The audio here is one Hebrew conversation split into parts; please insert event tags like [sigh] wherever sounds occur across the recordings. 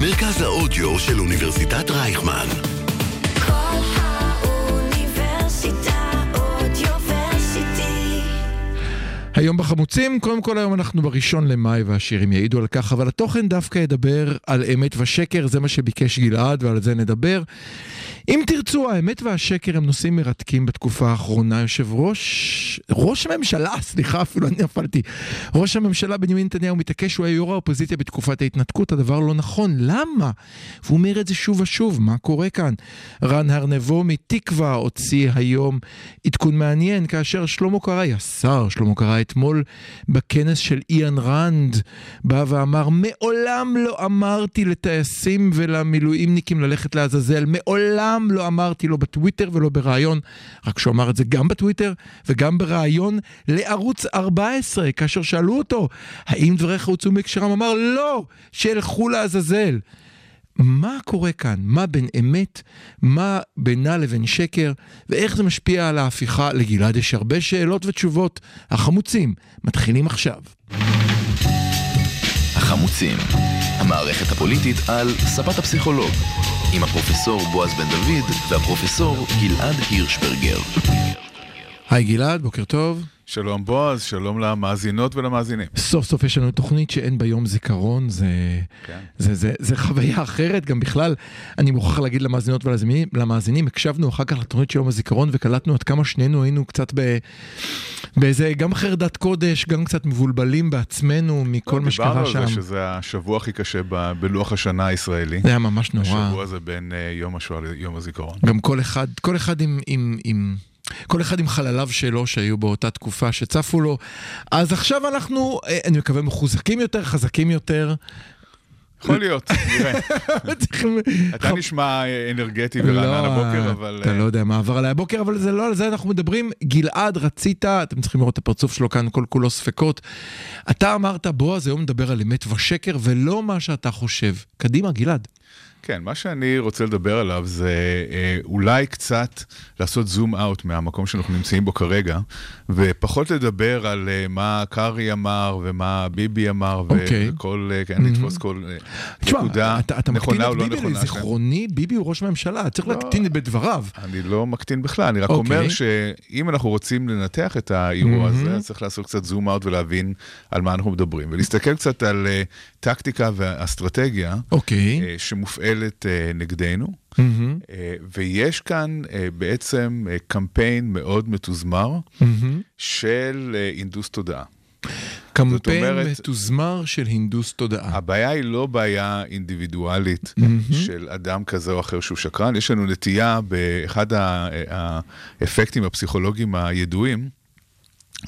מרכז האודיו של אוניברסיטת רייכמן. היום בחמוצים, קודם כל היום אנחנו בראשון למאי והשירים יעידו על כך, אבל התוכן דווקא ידבר על אמת ושקר, זה מה שביקש גלעד ועל זה נדבר. אם תרצו, האמת והשקר הם נושאים מרתקים בתקופה האחרונה. יושב ראש, ראש הממשלה, [laughs] סליחה, אפילו אני נפלתי. ראש הממשלה בנימין נתניהו מתעקש שהוא היה יו"ר האופוזיציה בתקופת ההתנתקות, הדבר לא נכון. למה? והוא אומר את זה שוב ושוב, מה קורה כאן? רן הרנבו מתקווה הוציא היום עדכון מעניין, כאשר שלמה קרעי, השר שלמה קרעי אתמול בכנס של איאן רנד, בא ואמר, מעולם לא אמרתי לטייסים ולמילואימניקים ללכת לעזאזל, מעולם לא אמרתי לא בטוויטר ולא בריאיון, רק שהוא אמר את זה גם בטוויטר וגם בריאיון לערוץ 14, כאשר שאלו אותו, האם דבריך הוצאו מהקשרם? אמר, לא, שילכו לעזאזל. מה קורה כאן? מה בין אמת? מה בינה לבין שקר? ואיך זה משפיע על ההפיכה? לגלעד יש הרבה שאלות ותשובות. החמוצים מתחילים עכשיו. החמוצים, המערכת הפוליטית על ספת הפסיכולוג, עם הפרופסור בועז בן דוד והפרופסור גלעד הירשברגר. היי גלעד, בוקר טוב. שלום בועז, שלום למאזינות ולמאזינים. סוף סוף יש לנו תוכנית שאין בה יום זיכרון, זה, כן. זה, זה, זה חוויה אחרת, גם בכלל, אני מוכרח להגיד למאזינות ולמאזינים, למאזינים, הקשבנו אחר כך לתוכנית של יום הזיכרון וקלטנו עד כמה שנינו היינו קצת ב, באיזה, גם חרדת קודש, גם קצת מבולבלים בעצמנו מכל מה שקרה דיברנו שם. על זה שזה השבוע הכי קשה ב- בלוח השנה הישראלי. זה היה ממש נורא. השבוע הזה בין אה, יום השואה ליום הזיכרון. גם כל אחד, כל אחד עם, עם, עם, כל אחד עם חלליו שלו שהיו באותה תקופה שצפו לו. אז עכשיו אנחנו, אה, אני מקווה, מחוזקים יותר, חזקים יותר. יכול להיות, נראה. [laughs] אתה נשמע אה, אנרגטי ורענן לא, הבוקר, אבל... אתה אה, לא יודע מה עבר עליי הבוקר, אבל זה לא על זה אנחנו מדברים. גלעד, רצית, אתם צריכים לראות את הפרצוף שלו כאן, כל כולו ספקות. אתה אמרת, בועז, היום נדבר על אמת ושקר, ולא מה שאתה חושב. קדימה, גלעד. כן, מה שאני רוצה לדבר עליו זה אה, אולי קצת לעשות זום אאוט מהמקום שאנחנו נמצאים בו כרגע, ופחות לדבר על אה, מה קרעי אמר ומה ביבי אמר, אוקיי. וכל, אה, כן, לתפוס כל תשמע, נקודה אתה, אתה מקטין נכונה או את לא ביבי נכונה. שלהם. לזיכרוני, ביבי הוא ראש ממשלה, צריך לא. להקטין בדבריו. אני לא מקטין בכלל, אני רק אוקיי. אומר שאם אנחנו רוצים לנתח את האירוע מהמם. הזה, צריך לעשות קצת זום אאוט ולהבין על מה אנחנו מדברים, ולהסתכל קצת על טקטיקה ואסטרטגיה אוקיי. אה, שמופעלת אה, נגדנו. מהמם, אה, ויש כאן אה, בעצם אה, קמפיין מאוד מתוזמר מהמם. של אה, הנדוס תודעה. קמפיין אומרת- מתוזמר של הנדוס תודעה. הבעיה היא לא בעיה אינדיבידואלית מהמם. של אדם כזה או אחר שהוא שקרן, יש לנו נטייה באחד האפקטים הפסיכולוגיים הידועים,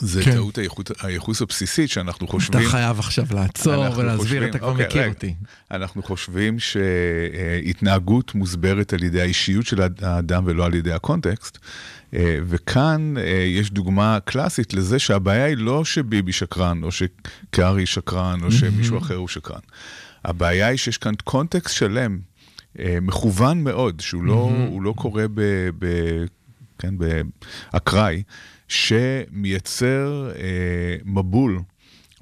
זה כן. טעות הייחוס- הייחוס הבסיסית שאנחנו אתה חושבים... חייב עכשיו לעצור ולהסביר, חושבים- אתה כבר אוקיי, מכיר. אותי. אנחנו חושבים שהתנהגות מוסברת על ידי האישיות של האדם ולא על ידי הקונטקסט. אה, וכאן אה, יש דוגמה קלאסית לזה שהבעיה היא לא שביבי שקרן, או שקרעי שקרן, או שמישהו אחר הוא שקרן. הבעיה היא שיש כאן קונטקסט שלם, אה, מכוון מאוד, שהוא לא, הוא לא קורה ב... ב כן, באקראי, שמייצר אה, מבול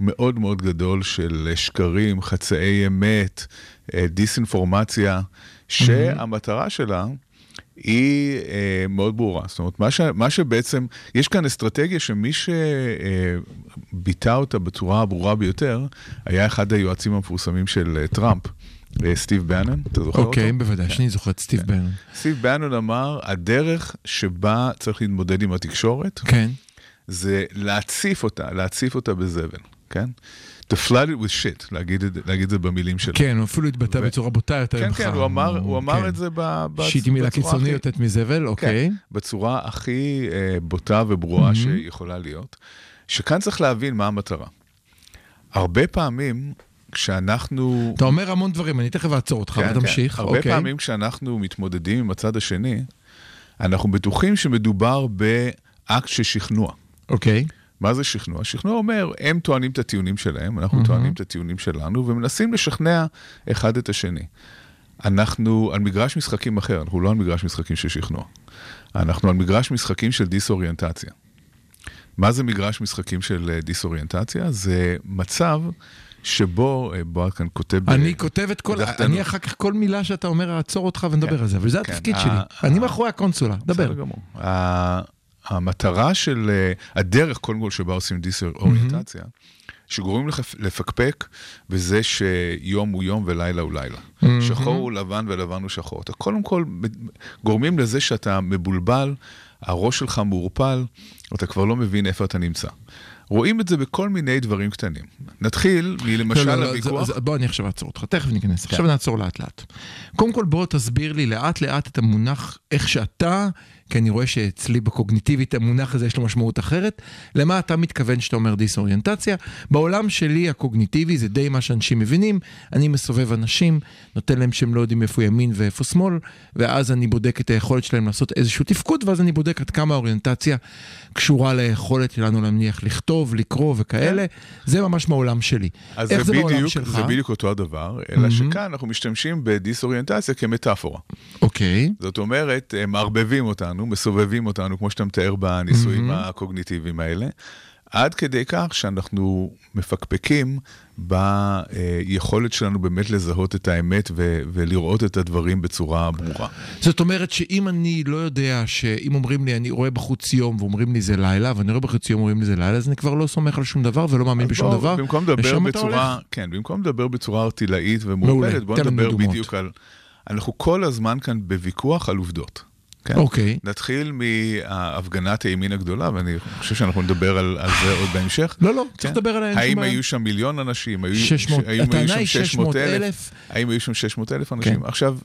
מאוד מאוד גדול של שקרים, חצאי אמת, אה, דיסאינפורמציה, שהמטרה שלה היא אה, מאוד ברורה. זאת אומרת, מה, ש, מה שבעצם, יש כאן אסטרטגיה שמי שביטא אותה בצורה הברורה ביותר, היה אחד היועצים המפורסמים של אה, טראמפ, אה, סטיב בנון, אתה זוכר אותו? אוקיי, בוודאי, שאני זוכר את סטיב בנון. סטיב בנון אמר, הדרך שבה צריך להתמודד עם התקשורת, כן. זה להציף אותה, להציף אותה בזבל, כן? To flood it with shit, להגיד, את- להגיד את זה במילים שלו. כן, הוא אפילו התבטא ו- בצורה בוטה יותר כן, ממך. כן, הוא אמר, הוא אמר כן. את זה ב- בצ- שהיא מילה קיצונית יוצאת מזבל, אוקיי. כן, בצורה הכי אה, בוטה וברורה Mhm. שיכולה להיות, שכאן צריך להבין מה המטרה. הרבה פעמים כשאנחנו... אתה אומר המון דברים, אני תכף אעצור אותך, כן, אבל כן. הרבה אוקיי. פעמים כשאנחנו מתמודדים עם הצד השני, אנחנו בטוחים שמדובר באקט של שכנוע. אוקיי. מה זה שכנוע? שכנוע אומר, הם טוענים את הטיעונים שלהם, אנחנו מהמם. טוענים את הטיעונים שלנו, ומנסים לשכנע אחד את השני. אנחנו על מגרש משחקים אחר, אנחנו לא על מגרש משחקים של שכנוע. אנחנו על מגרש משחקים של דיסאוריינטציה. מה זה מגרש משחקים של אה, דיסאוריינטציה? זה מצב שבו אה, כאן כותב... ב- אני כותב את כל. אני אחר כך כל מילה שאתה אומר, אעצור אותך ונדבר כן, על זה, וזה כן, התפקיד ה- שלי. אני מאחורי הקונסולה, דבר. בסדר גמור. המטרה של, אה, הדרך קודם כל שבה עושים דיסאוריינטציה, שגורמים לך לפקפק בזה שיום הוא יום ולילה הוא לילה. שחור הוא לבן ולבן הוא שחור. אתה קודם כל גורמים לזה שאתה מבולבל, הראש שלך מעורפל, אתה כבר לא מבין איפה אתה נמצא. רואים את זה בכל מיני דברים קטנים. נתחיל מלמשל לא, לא, הוויכוח. בוא אני עכשיו אעצור אותך, תכף ניכנס, עכשיו נעצור לאט לאט. קודם כל בוא תסביר לי לאט לאט את המונח, איך שאתה, כי אני רואה שאצלי בקוגניטיבית המונח הזה יש לו משמעות אחרת, למה אתה מתכוון שאתה אומר דיסאוריינטציה. בעולם שלי הקוגניטיבי זה די מה שאנשים מבינים, אני מסובב אנשים, נותן להם שהם לא יודעים איפה ימין ואיפה שמאל, ואז אני בודק את היכולת שלהם לעשות איזשהו תפקוד, ואז אני בודק עד כמה האוריינטציה קשורה ליכולת שלנו נניח לכתוב, לקרוא וכאלה, זה ממש מהעולם שלי. אז איך זה זה בעולם בדיוק, שלך? זה בדיוק אותו הדבר, אלא שכאן אנחנו משתמשים בדיסאוריינטציה כמטאפורה. אוקיי. זאת אומרת, מערבבים אותנו, מסובבים אותנו, כמו שאתה מתאר בניסויים Mm-hmm. הקוגניטיביים האלה, עד כדי כך שאנחנו מפקפקים ביכולת שלנו באמת לזהות את האמת ו- ולראות את הדברים בצורה ברורה. זאת אומרת שאם אני לא יודע שאם אומרים לי אני רואה בחוץ יום ואומרים לי זה לילה ואני רואה בחוץ יום ואומרים לי זה לילה אז אני כבר לא סומך על שום דבר ולא מאמין בשום בוא, דבר. במקום לדבר בצורה. כן, במקום לדבר בצורה ארטילאית ומעורפלת, בוא תן לנו נדבר. בדיוק על... אנחנו כל הזמן כאן בוויכוח על עובדות. כן? אוקיי. נתחיל מהפגנת הימין הגדולה, ואני חושב שאנחנו נדבר על, על זה עוד בהמשך. לא, לא, צריך כן? לדבר עליה. אין שום האם בעיה. היו שם מיליון אנשים? היו, 600, האם היו שם היא 600 אלף. האם היו שם 600 אלף אנשים? כן. עכשיו,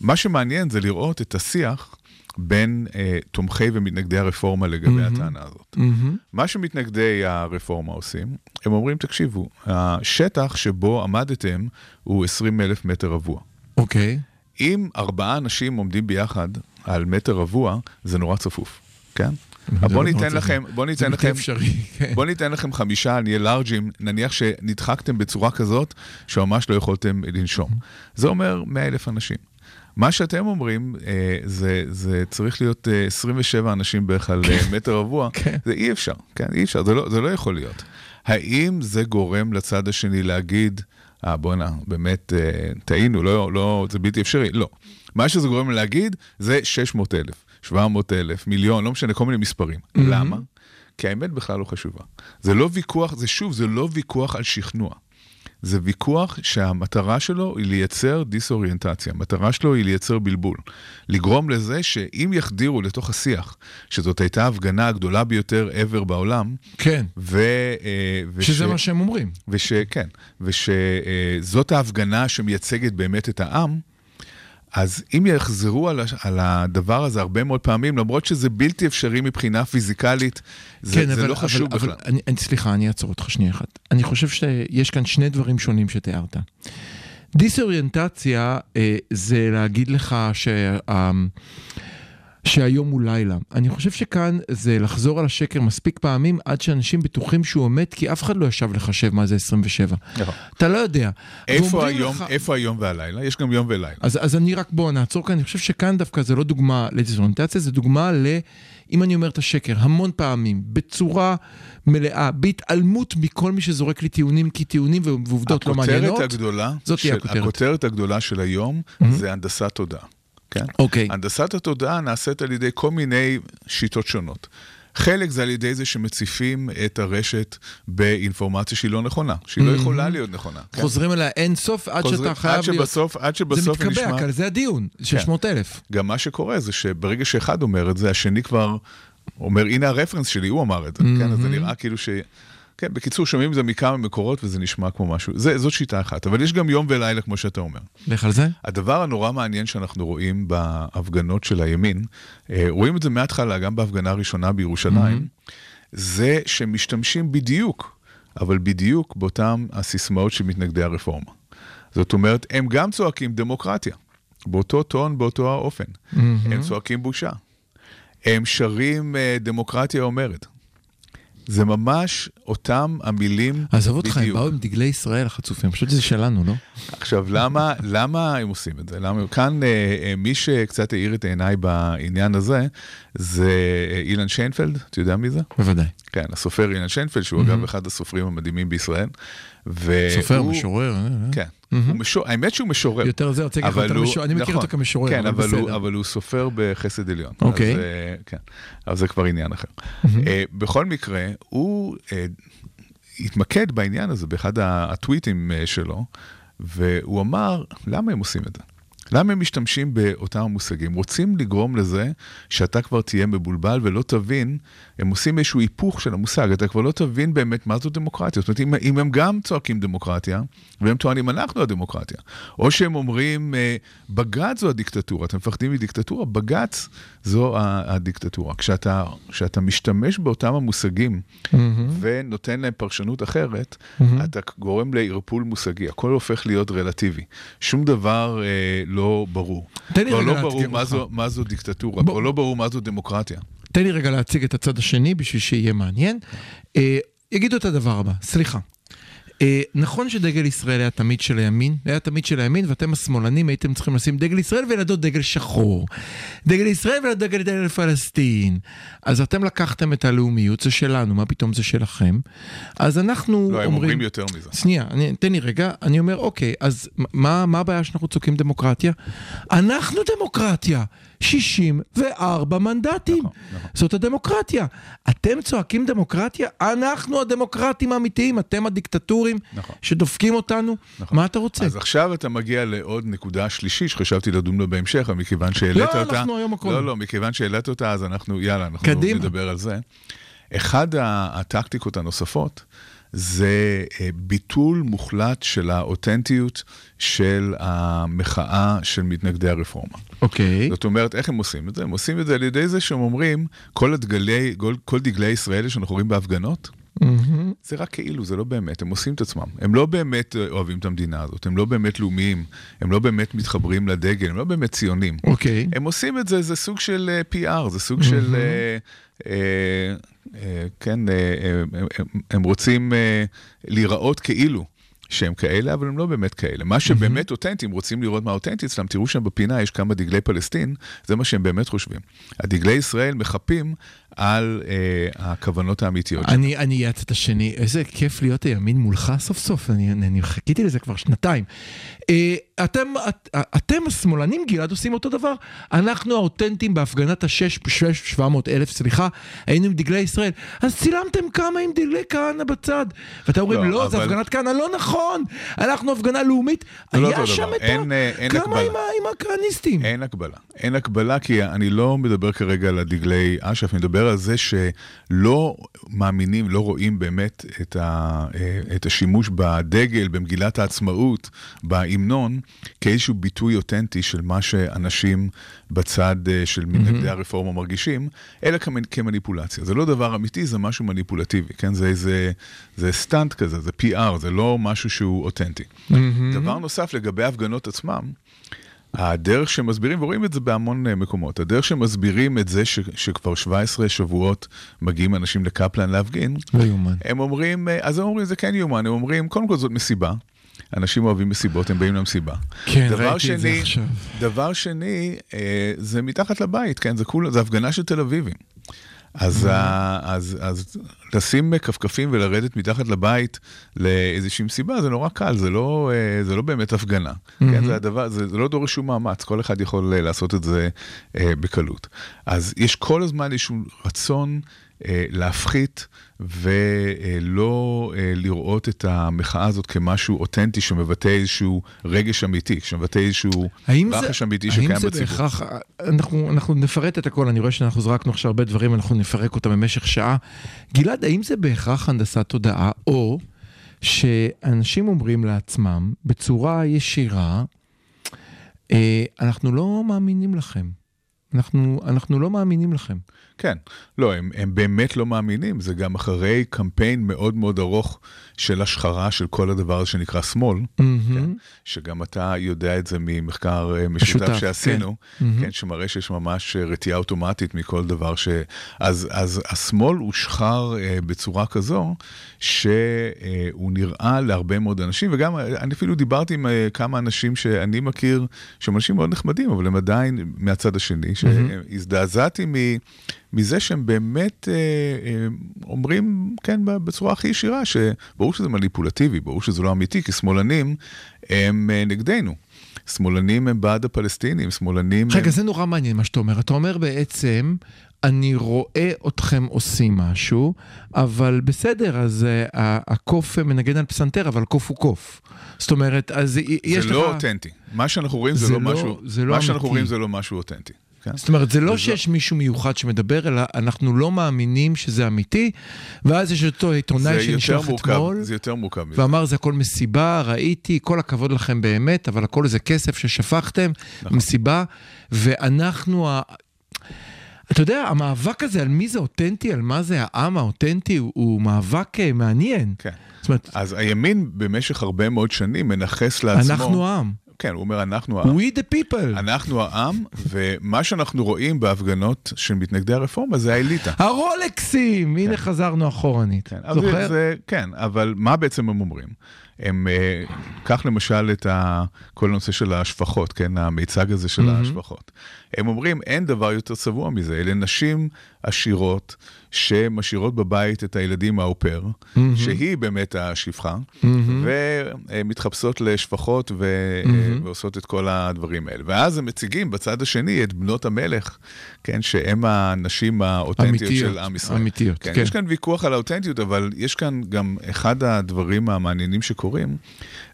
מה שמעניין זה לראות את השיח בין אה, תומכי ומתנגדי הרפורמה לגבי הטענה הזאת. מהמם. מה שמתנגדי הרפורמה עושים, הם אומרים, תקשיבו, השטח שבו עמדתם הוא 20 אלף מטר רבוע. אוקיי. אם ארבעה אנשים עומדים ביחד על מטר רבוע, זה נורא צפוף, כן? בוא ניתן לכם, בוא ניתן לכם. כן. בוא ניתן לכם חמישה, נהיה לארג'ים, נניח שנדחקתם בצורה כזאת, שממש לא יכולתם לנשום. זה אומר 100 אלף אנשים. מה שאתם אומרים, אה, זה, זה צריך להיות אה, 27 אנשים בערך על אה, מטר רבוע, כן. זה אי אפשר, כן, אי אפשר, זה לא, זה לא יכול להיות. האם זה גורם לצד השני להגיד, אה, בואנה, באמת, אה, טעינו, לא, לא, זה בלתי אפשרי? לא. מה שזה גורם להגיד, זה 600 אלף, 700 אלף, מיליון, לא משנה, כל מיני מספרים. למה? כי האמת בכלל לא חשובה. זה לא ויכוח, זה שוב, זה לא ויכוח על שכנוע. זה ויכוח שהמטרה שלו היא לייצר דיסאוריינטציה, המטרה שלו היא לייצר בלבול. לגרום לזה שאם יחדירו לתוך השיח, שזאת הייתה ההפגנה הגדולה ביותר ever בעולם, כן. ו... אה, וש... שזה מה שהם אומרים. ושכן, ושזאת ההפגנה שמייצגת באמת את העם, אז אם יחזרו על, הש- על הדבר הזה הרבה מאוד פעמים, למרות שזה בלתי אפשרי מבחינה פיזיקלית, זה, כן, זה אבל, לא חשוב אבל, בכלל. אבל אני, אני, סליחה, אני אעצור אותך שנייה אחת. אני חושב שיש כאן שני דברים שונים שתיארת. דיסאוריינטציה אה, זה להגיד לך שה, שהיום הוא לילה. אני חושב שכאן זה לחזור על השקר מספיק פעמים עד שאנשים בטוחים שהוא אמת, כי אף אחד לא ישב לחשב מה זה 27. נכון. אתה לא יודע. איפה היום, לך- איפה היום והלילה? יש גם יום ולילה. אז, אז אני רק בוא נעצור כאן, אני חושב שכאן דווקא זה לא דוגמה לדיסאוריינטציה, זה דוגמה ל... אם אני אומר את השקר המון פעמים, בצורה מלאה, בהתעלמות מכל מי שזורק לי טיעונים, כי טיעונים ועובדות לא מעניינות. הגדולה, זאת תהיה הכותרת. הכותרת הגדולה של היום זה הנדסת תודעה. כן? אוקיי. הנדסת התודעה נעשית על ידי כל מיני שיטות שונות. חלק זה על ידי זה שמציפים את הרשת באינפורמציה שהיא לא נכונה, שהיא לא יכולה להיות נכונה. כן? חוזרים אליה אין סוף עד חוזרים- שאתה חייב עד להיות... שבסוף, עד זה שבסוף מתקבע, נשמע... זה הדיון, 600 אלף. גם מה שקורה זה שברגע שאחד אומר את זה, השני כבר אומר, הנה הרפרנס שלי, הוא אמר את זה, כן? אז זה נראה כאילו ש... כן, בקיצור, שומעים את זה מכמה מקורות וזה נשמע כמו משהו. זה, זאת שיטה אחת, אבל יש גם יום ולילה, כמו שאתה אומר. לך על זה? הדבר הנורא מעניין שאנחנו רואים בהפגנות של הימין, אה, רואים את זה מההתחלה, גם בהפגנה הראשונה בירושלים, זה שמשתמשים בדיוק, אבל בדיוק באותם הסיסמאות של מתנגדי הרפורמה. זאת אומרת, הם גם צועקים דמוקרטיה, באותו טון, באותו האופן. הם צועקים בושה. הם שרים אה, דמוקרטיה אומרת. זה ממש אותם המילים עזוב אותך, הם בדיוק. באו עם דגלי ישראל החצופים, פשוט זה שלנו, לא? עכשיו, למה, למה הם עושים את זה? למה, כאן אה, אה, מי שקצת האיר את עיניי בעניין הזה, זה אה, אילן שיינפלד, אתה יודע מי זה? בוודאי. כן, הסופר אילן שיינפלד, שהוא אגב אחד הסופרים המדהימים בישראל. סופר, משורר. אה, אה. כן, הוא משור... האמת שהוא משורר. יותר זה, רוצה להגיד לך, הוא- משורר, אני מכיר נכון, אותו כמשורר, כן, אבל הוא. אבל הוא סופר בחסד עליון. אוקיי. אז, אה, כן, אבל זה כבר עניין אחר. אה, בכל מקרה, הוא אה, התמקד בעניין הזה באחד הטוויטים שלו, והוא אמר, למה הם עושים את זה? למה הם משתמשים באותם המושגים? רוצים לגרום לזה שאתה כבר תהיה מבולבל ולא תבין, הם עושים איזשהו היפוך של המושג, אתה כבר לא תבין באמת מה זו דמוקרטיה. זאת אומרת, אם, אם הם גם צועקים דמוקרטיה, והם טוענים אנחנו הדמוקרטיה, או שהם אומרים אה, בג"ץ זו הדיקטטורה, אתם מפחדים מדיקטטורה, בג"ץ זו הדיקטטורה. כשאתה, כשאתה משתמש באותם המושגים ונותן להם פרשנות אחרת, אתה גורם לערפול מושגי, הכל הופך להיות רלטיבי. שום דבר אה, לא ברור. תן לי רגע לא ברור מה. זו, מה זו דיקטטורה, כבר לא ברור מה זו דמוקרטיה. תן לי רגע להציג את הצד השני בשביל שיהיה מעניין. אה, יגידו את הדבר הבא, סליחה. אה, נכון שדגל ישראל היה תמיד של הימין, היה תמיד של הימין, ואתם השמאלנים הייתם צריכים לשים דגל ישראל ולידו דגל שחור. דגל ישראל ולידו דגל, דגל פלסטין. אז אתם לקחתם את הלאומיות, זה שלנו, מה פתאום זה שלכם? אז אנחנו לא, הם אומרים יותר מזה. שנייה, אני, תן לי רגע, אני אומר, אוקיי, אז מה, מה הבעיה שאנחנו צועקים דמוקרטיה? אנחנו דמוקרטיה, 64 מנדטים. נכון, נכון. זאת הדמוקרטיה. אתם צועקים דמוקרטיה? אנחנו הדמוקרטים האמיתיים, אתם הדיקטטורים נכון. שדופקים אותנו? נכון. מה אתה רוצה? אז עכשיו אתה מגיע לעוד נקודה שלישית שחשבתי לדון בה בהמשך, אבל מכיוון שהעלית לא, אותה... אנחנו היום הכל. לא, לא, מכיוון שהעלית אותה, אז אנחנו, יאללה, אנחנו קדימה. נדבר על זה. אחד הטקטיקות הנוספות זה אה, ביטול מוחלט של האותנטיות של המחאה של מתנגדי הרפורמה. אוקיי. זאת אומרת, איך הם עושים את זה? הם עושים את זה על ידי זה שהם אומרים, כל, הדגלי, כל, כל דגלי ישראל שאנחנו רואים בהפגנות, מהמם. זה רק כאילו, זה לא באמת, הם עושים את עצמם. הם לא באמת אה, אוהבים את המדינה הזאת, הם לא באמת לאומיים, הם לא באמת מתחברים לדגל, הם לא באמת ציונים. אוקיי. הם עושים את זה, זה סוג של אה, PR, זה סוג של... אה, אה, אה, כן, אה, אה, הם- הם- הם רוצים להיראות כאילו. שהם כאלה, אבל הם לא באמת כאלה. מה שבאמת אותנטי, אם רוצים לראות מה אותנטי אצלם, תראו שם בפינה יש כמה דגלי פלסטין, זה מה שהם באמת חושבים. הדגלי ישראל מחפים על אה, הכוונות האמיתיות שלהם. אני אהיה הצד השני, איזה כיף להיות הימין מולך סוף סוף, אני, אני, אני חיכיתי לזה כבר שנתיים. אה, אתם, את, אתם השמאלנים, גלעד, עושים אותו דבר. אנחנו האותנטים בהפגנת השש, שש, שבע מאות אלף, סליחה, היינו עם דגלי ישראל. אז צילמתם כמה עם דגלי כהנא בצד. ואתם אומרים, לא, לא, זה אבל- הפגנת כהנא, לא נכון, אנחנו הפגנה לאומית. זה לא היה אותו שם דבר. את ה... אין, אה, אין כמה הקבלה. עם, ה- עם הכהניסטים. אין הקבלה. אין הקבלה, כי אני לא מדבר כרגע על הדגלי אש"ף, אני מדבר על זה שלא מאמינים, לא רואים באמת את, ה, את השימוש בדגל, במגילת העצמאות, בהמנון, כאיזשהו ביטוי אותנטי של מה שאנשים בצד אה, של מתנגדי הרפורמה מרגישים, אלא כמ- כמניפולציה. זה לא דבר אמיתי, זה משהו מניפולטיבי, כן? זה איזה, זה סטאנט כזה, זה PR, זה לא משהו שהוא אותנטי. דבר נוסף לגבי ההפגנות עצמם, הדרך שמסבירים, ורואים את זה בהמון אה, מקומות, הדרך שמסבירים את זה ש, שכבר 17 שבועות מגיעים אנשים לקפלן להפגין, לא יאומן. הם אומרים, אה, אז הם אומרים, זה כן יאומן, הם אומרים, קודם כל זאת מסיבה. אנשים אוהבים מסיבות, הם באים למסיבה. כן, ראיתי את זה שני, עכשיו. דבר שני, אה, זה מתחת לבית, כן? זה כולה, זה הפגנה של תל אביבים. אז, Mm-hmm. ה, אז, אז לשים כפכפים ולרדת מתחת לבית לאיזושהי מסיבה, זה נורא קל, זה לא, אה, זה לא באמת הפגנה. כן, Mm-hmm. זה, הדבר, זה, זה לא דורש שום מאמץ, כל אחד יכול אה, לעשות את זה אה, בקלות. אז יש כל הזמן איזשהו רצון אה, להפחית ולא אה, לראות את המחאה הזאת כמשהו אותנטי שמבטא איזשהו רגש אמיתי, שמבטא איזשהו האם זה, רחש אמיתי האם שקיים זה בציבור. בהכרח, אנחנו, אנחנו נפרט את הכל, אני רואה שאנחנו זרקנו עכשיו הרבה דברים, אנחנו נפרק אותם במשך שעה. גלעד, האם זה בהכרח הנדסת תודעה, או שאנשים אומרים לעצמם בצורה ישירה, אה, אנחנו לא מאמינים לכם. אנחנו, אנחנו לא מאמינים לכם. כן, לא, הם, הם באמת לא מאמינים, זה גם אחרי קמפיין מאוד מאוד ארוך של השחרה של כל הדבר הזה שנקרא שמאל, כן, שגם אתה יודע את זה ממחקר אה, משותף משותף, שעשינו, כן. כן, כן, שמראה שיש ממש אה, רתיעה אוטומטית מכל דבר ש... אז, אז השמאל הושחר אה, בצורה כזו, שהוא נראה להרבה מאוד אנשים, וגם אה, אני אפילו דיברתי עם אה, כמה אנשים שאני מכיר, שהם אנשים מאוד נחמדים, אבל הם עדיין מהצד השני, שהזדעזעתי מ... מזה שהם באמת אה, אה, אומרים, כן, בצורה הכי ישירה, שברור שזה מניפולטיבי, ברור שזה לא אמיתי, כי שמאלנים הם אה, נגדנו. שמאלנים הם בעד הפלסטינים, שמאלנים רגע, הם... זה נורא מעניין מה שאתה אומר. אתה אומר בעצם, אני רואה אתכם עושים משהו, אבל בסדר, אז uh, הקוף מנגן על פסנתר, אבל קוף הוא קוף. זאת אומרת, אז יש לך... זה לא אותנטי. מה שאנחנו רואים זה, זה לא לא- משהו, זה לא מה שאנחנו אמיתי. רואים זה לא משהו אותנטי. כן? זאת אומרת, זה לא שיש מישהו מיוחד שמדבר, אלא אנחנו לא מאמינים שזה אמיתי, ואז יש אותו עיתונאי זה שנשלח אתמול, זה יותר מורכב. ואמר זה הכל מסיבה, ראיתי, כל הכבוד לכם באמת, אבל הכל איזה כסף ששפכתם, נכון. מסיבה, ואנחנו, ה... אתה יודע, המאבק הזה על מי זה אותנטי, על מה זה העם האותנטי, הוא, הוא מאבק אה, מעניין. כן. זאת אומרת, אז הימין במשך הרבה מאוד שנים מנכס לעצמו... אנחנו העם. כן, הוא אומר, אנחנו העם. We the people. אנחנו העם, ומה שאנחנו רואים בהפגנות של מתנגדי הרפורמה זה האליטה. הרולקסים! הנה חזרנו אחורנית. כן, זוכר? כן, אבל מה בעצם הם אומרים? הם, אה, קח למשל את ה, כל הנושא של השפחות, כן, המיצג הזה של השפחות. הם אומרים, אין דבר יותר צבוע מזה, אלה נשים עשירות שמשאירות בבית את הילדים האופר, שהיא באמת השפחה, ומתחפשות לשפחות ו, ועושות את כל הדברים האלה. ואז הם מציגים בצד השני את בנות המלך, כן, שהן הנשים האותנטיות אמיתיות, של עם ישראל. אמיתיות, כן, כן. יש כאן ויכוח על האותנטיות, אבל יש כאן גם אחד הדברים המעניינים שקורים,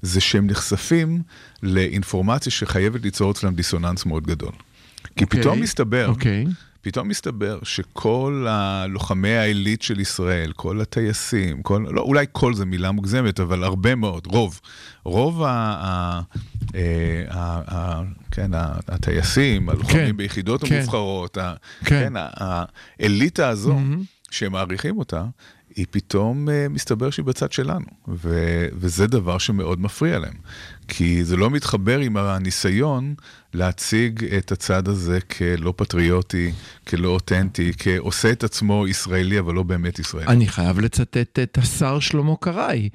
זה שהם נחשפים לאינפורמציה שחייבת ליצור אצלם דיסוננס מאוד גדול. כי אוקיי, פתאום מסתבר, אוקיי. פתאום מסתבר שכל הלוחמי העילית של ישראל, כל הטייסים, כל, לא, אולי כל זה מילה מוגזמת, אבל הרבה מאוד, רוב, רוב ה, ה, אה, ה, ה, כן, ה, הטייסים, הלוחמים כן, ביחידות כן. המובחרות, ה, כן. כן, ה- האליטה הזו, שהם מעריכים אותה, היא פתאום אה, מסתבר שהיא בצד שלנו, ו, וזה דבר שמאוד מפריע להם. כי זה לא מתחבר עם הניסיון להציג את הצד הזה כלא פטריוטי, כלא אותנטי, כעושה את עצמו ישראלי, אבל לא באמת ישראלי. אני חייב לצטט את השר שלמה קרעי.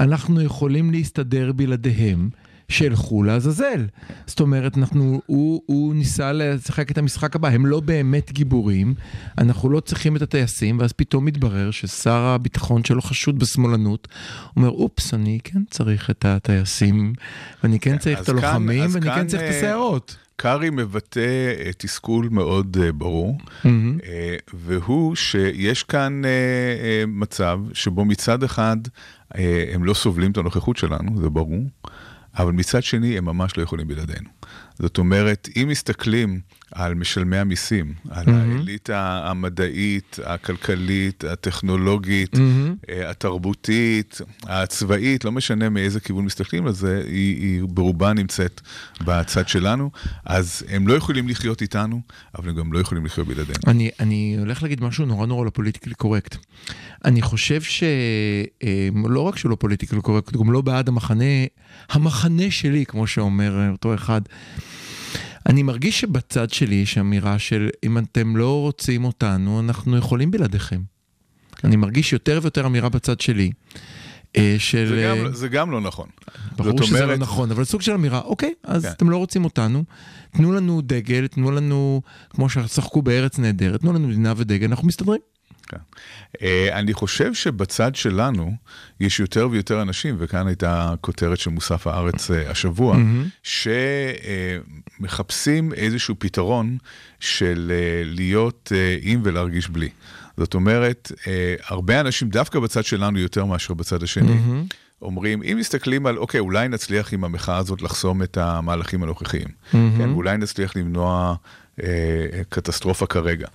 אנחנו יכולים להסתדר בלעדיהם. שילכו לעזאזל. זאת אומרת, אנחנו, הוא, הוא ניסה לשחק את המשחק הבא, הם לא באמת גיבורים, אנחנו לא צריכים את הטייסים, ואז פתאום מתברר ששר הביטחון שלו חשוד בשמאלנות, אומר, אופס, אני כן צריך את הטייסים, ואני כן צריך את כאן- הלוחמים, אז ואני כן כאן, צריך את אה, הסיירות. קארי מבטא אה, תסכול מאוד אה, ברור. אה, והוא שיש כאן אה, אה, מצב שבו מצד אחד אה, הם לא סובלים את הנוכחות שלנו, זה ברור, אבל מצד שני הם ממש לא יכולים בלעדינו. זאת אומרת, אם מסתכלים על משלמי המיסים, על האליטה המדעית, הכלכלית, הטכנולוגית, אה, התרבותית, הצבאית, לא משנה מאיזה כיוון מסתכלים על זה, היא, היא ברובה נמצאת בצד שלנו, אז הם לא יכולים לחיות איתנו, אבל הם גם לא יכולים לחיות בלעדינו. אני, אני הולך להגיד משהו נורא נורא לא politically correct. אני חושב שלא רק שהוא לא politically correct, גם לא בעד המחנה, המחנה שלי, כמו שאומר אה, אותו אחד. אני מרגיש שבצד שלי יש אמירה של אם אתם לא רוצים אותנו, אנחנו יכולים בלעדיכם. אני מרגיש יותר ויותר אמירה בצד שלי. אה, של... זה אה, גם, זה גם לא נכון. ברור שזה לא אומרת- נכון, אבל סוג של אמירה, אוקיי, אז כן. אתם לא רוצים אותנו, תנו לנו דגל, תנו לנו, כמו ששחקו בארץ נהדרת, תנו לנו מדינה ודגל, אנחנו מסתדרים. כן. אה, אני חושב שבצד שלנו יש יותר ויותר אנשים, וכאן הייתה כותרת של מוסף הארץ אה, השבוע, שמחפשים איזשהו פתרון של אה, להיות עם ולהרגיש בלי. זאת אומרת, הרבה אנשים, דווקא בצד שלנו יותר מאשר בצד השני, אומרים, אם מסתכלים על, אוקיי, אולי נצליח עם המחאה הזאת לחסום את המהלכים הנוכחיים. כן, ואולי נצליח למנוע אה, קטסטרופה כרגע.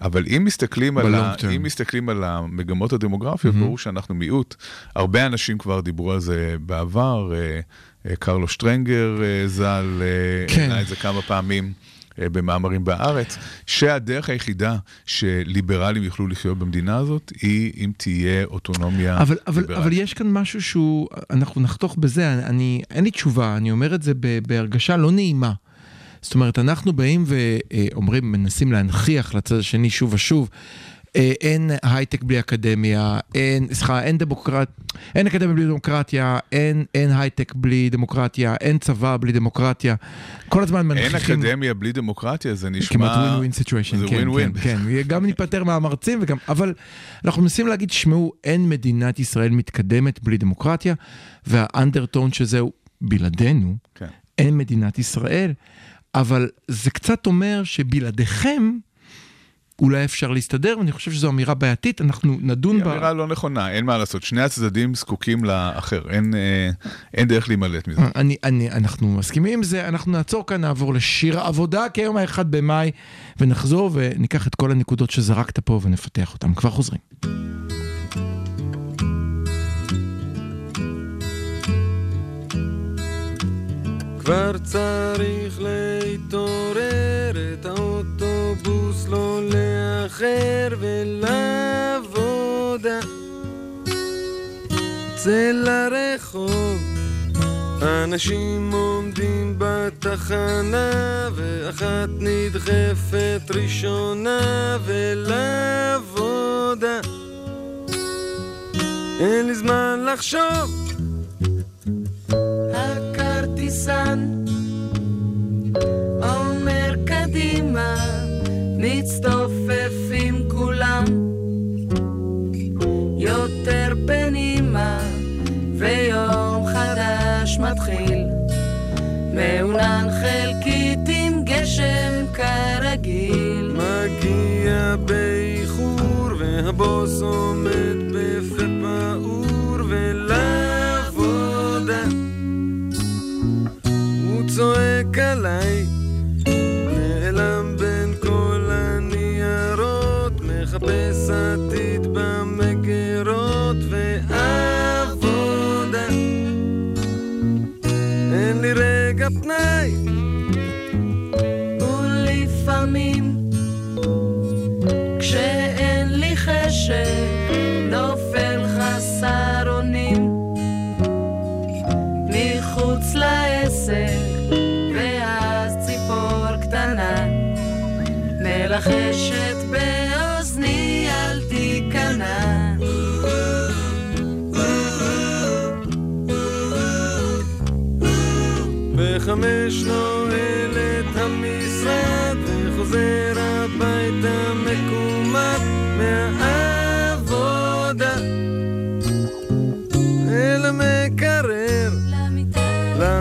אבל אם מסתכלים, על, ה. אם מסתכלים על המגמות הדמוגרפיות, mm-hmm. ברור שאנחנו מיעוט. הרבה אנשים כבר דיברו על זה בעבר, אה, אה, קרלו שטרנגר אה, ז"ל, כן. העלה את זה כמה פעמים. במאמרים בארץ, שהדרך היחידה שליברלים יוכלו לחיות במדינה הזאת, היא אם תהיה אוטונומיה אבל, אבל, ליברלית. אבל יש כאן משהו שהוא, אנחנו נחתוך בזה, אני, אני, אין לי תשובה, אני אומר את זה בהרגשה לא נעימה. זאת אומרת, אנחנו באים ואומרים, מנסים להנכיח לצד השני שוב ושוב, אה, אין הייטק בלי אקדמיה, אין, סליחה, אין דמוקרט, אין אקדמיה בלי דמוקרטיה, אין, אין הייטק בלי דמוקרטיה, אין צבא בלי דמוקרטיה. כל הזמן אין מנכיחים... אקדמיה בלי דמוקרטיה, זה נשמע... כמעט win win situation, כן, ווין ווין. כן, כן, [laughs] גם ניפטר מהמרצים וגם, אבל אנחנו מנסים להגיד, שמעו, אין מדינת ישראל מתקדמת בלי דמוקרטיה, וה undertone שזהו בלעדינו, כן. אין מדינת ישראל, אבל זה קצת אומר שבלעדיכם אולי אפשר להסתדר, ואני חושב שזו אמירה בעייתית, אנחנו נדון היא בה. אמירה לא נכונה, אין מה לעשות. שני הצדדים זקוקים לאחר, אין, אה, אין דרך להימלט מזה. אני, אני, אנחנו מסכימים עם זה, אנחנו נעצור כאן, נעבור לשיר העבודה, כי היום האחד במאי, ונחזור וניקח את כל הנקודות שזרקת פה ונפתח אותן. כבר חוזרים. כבר צריך להתעורר, לאחר ולעבודה. צא לרחוב, אנשים עומדים בתחנה, ואחת נדחפת ראשונה ולעבודה. אין לי זמן לחשוב הכרטיסן מעונן חלקית עם גשם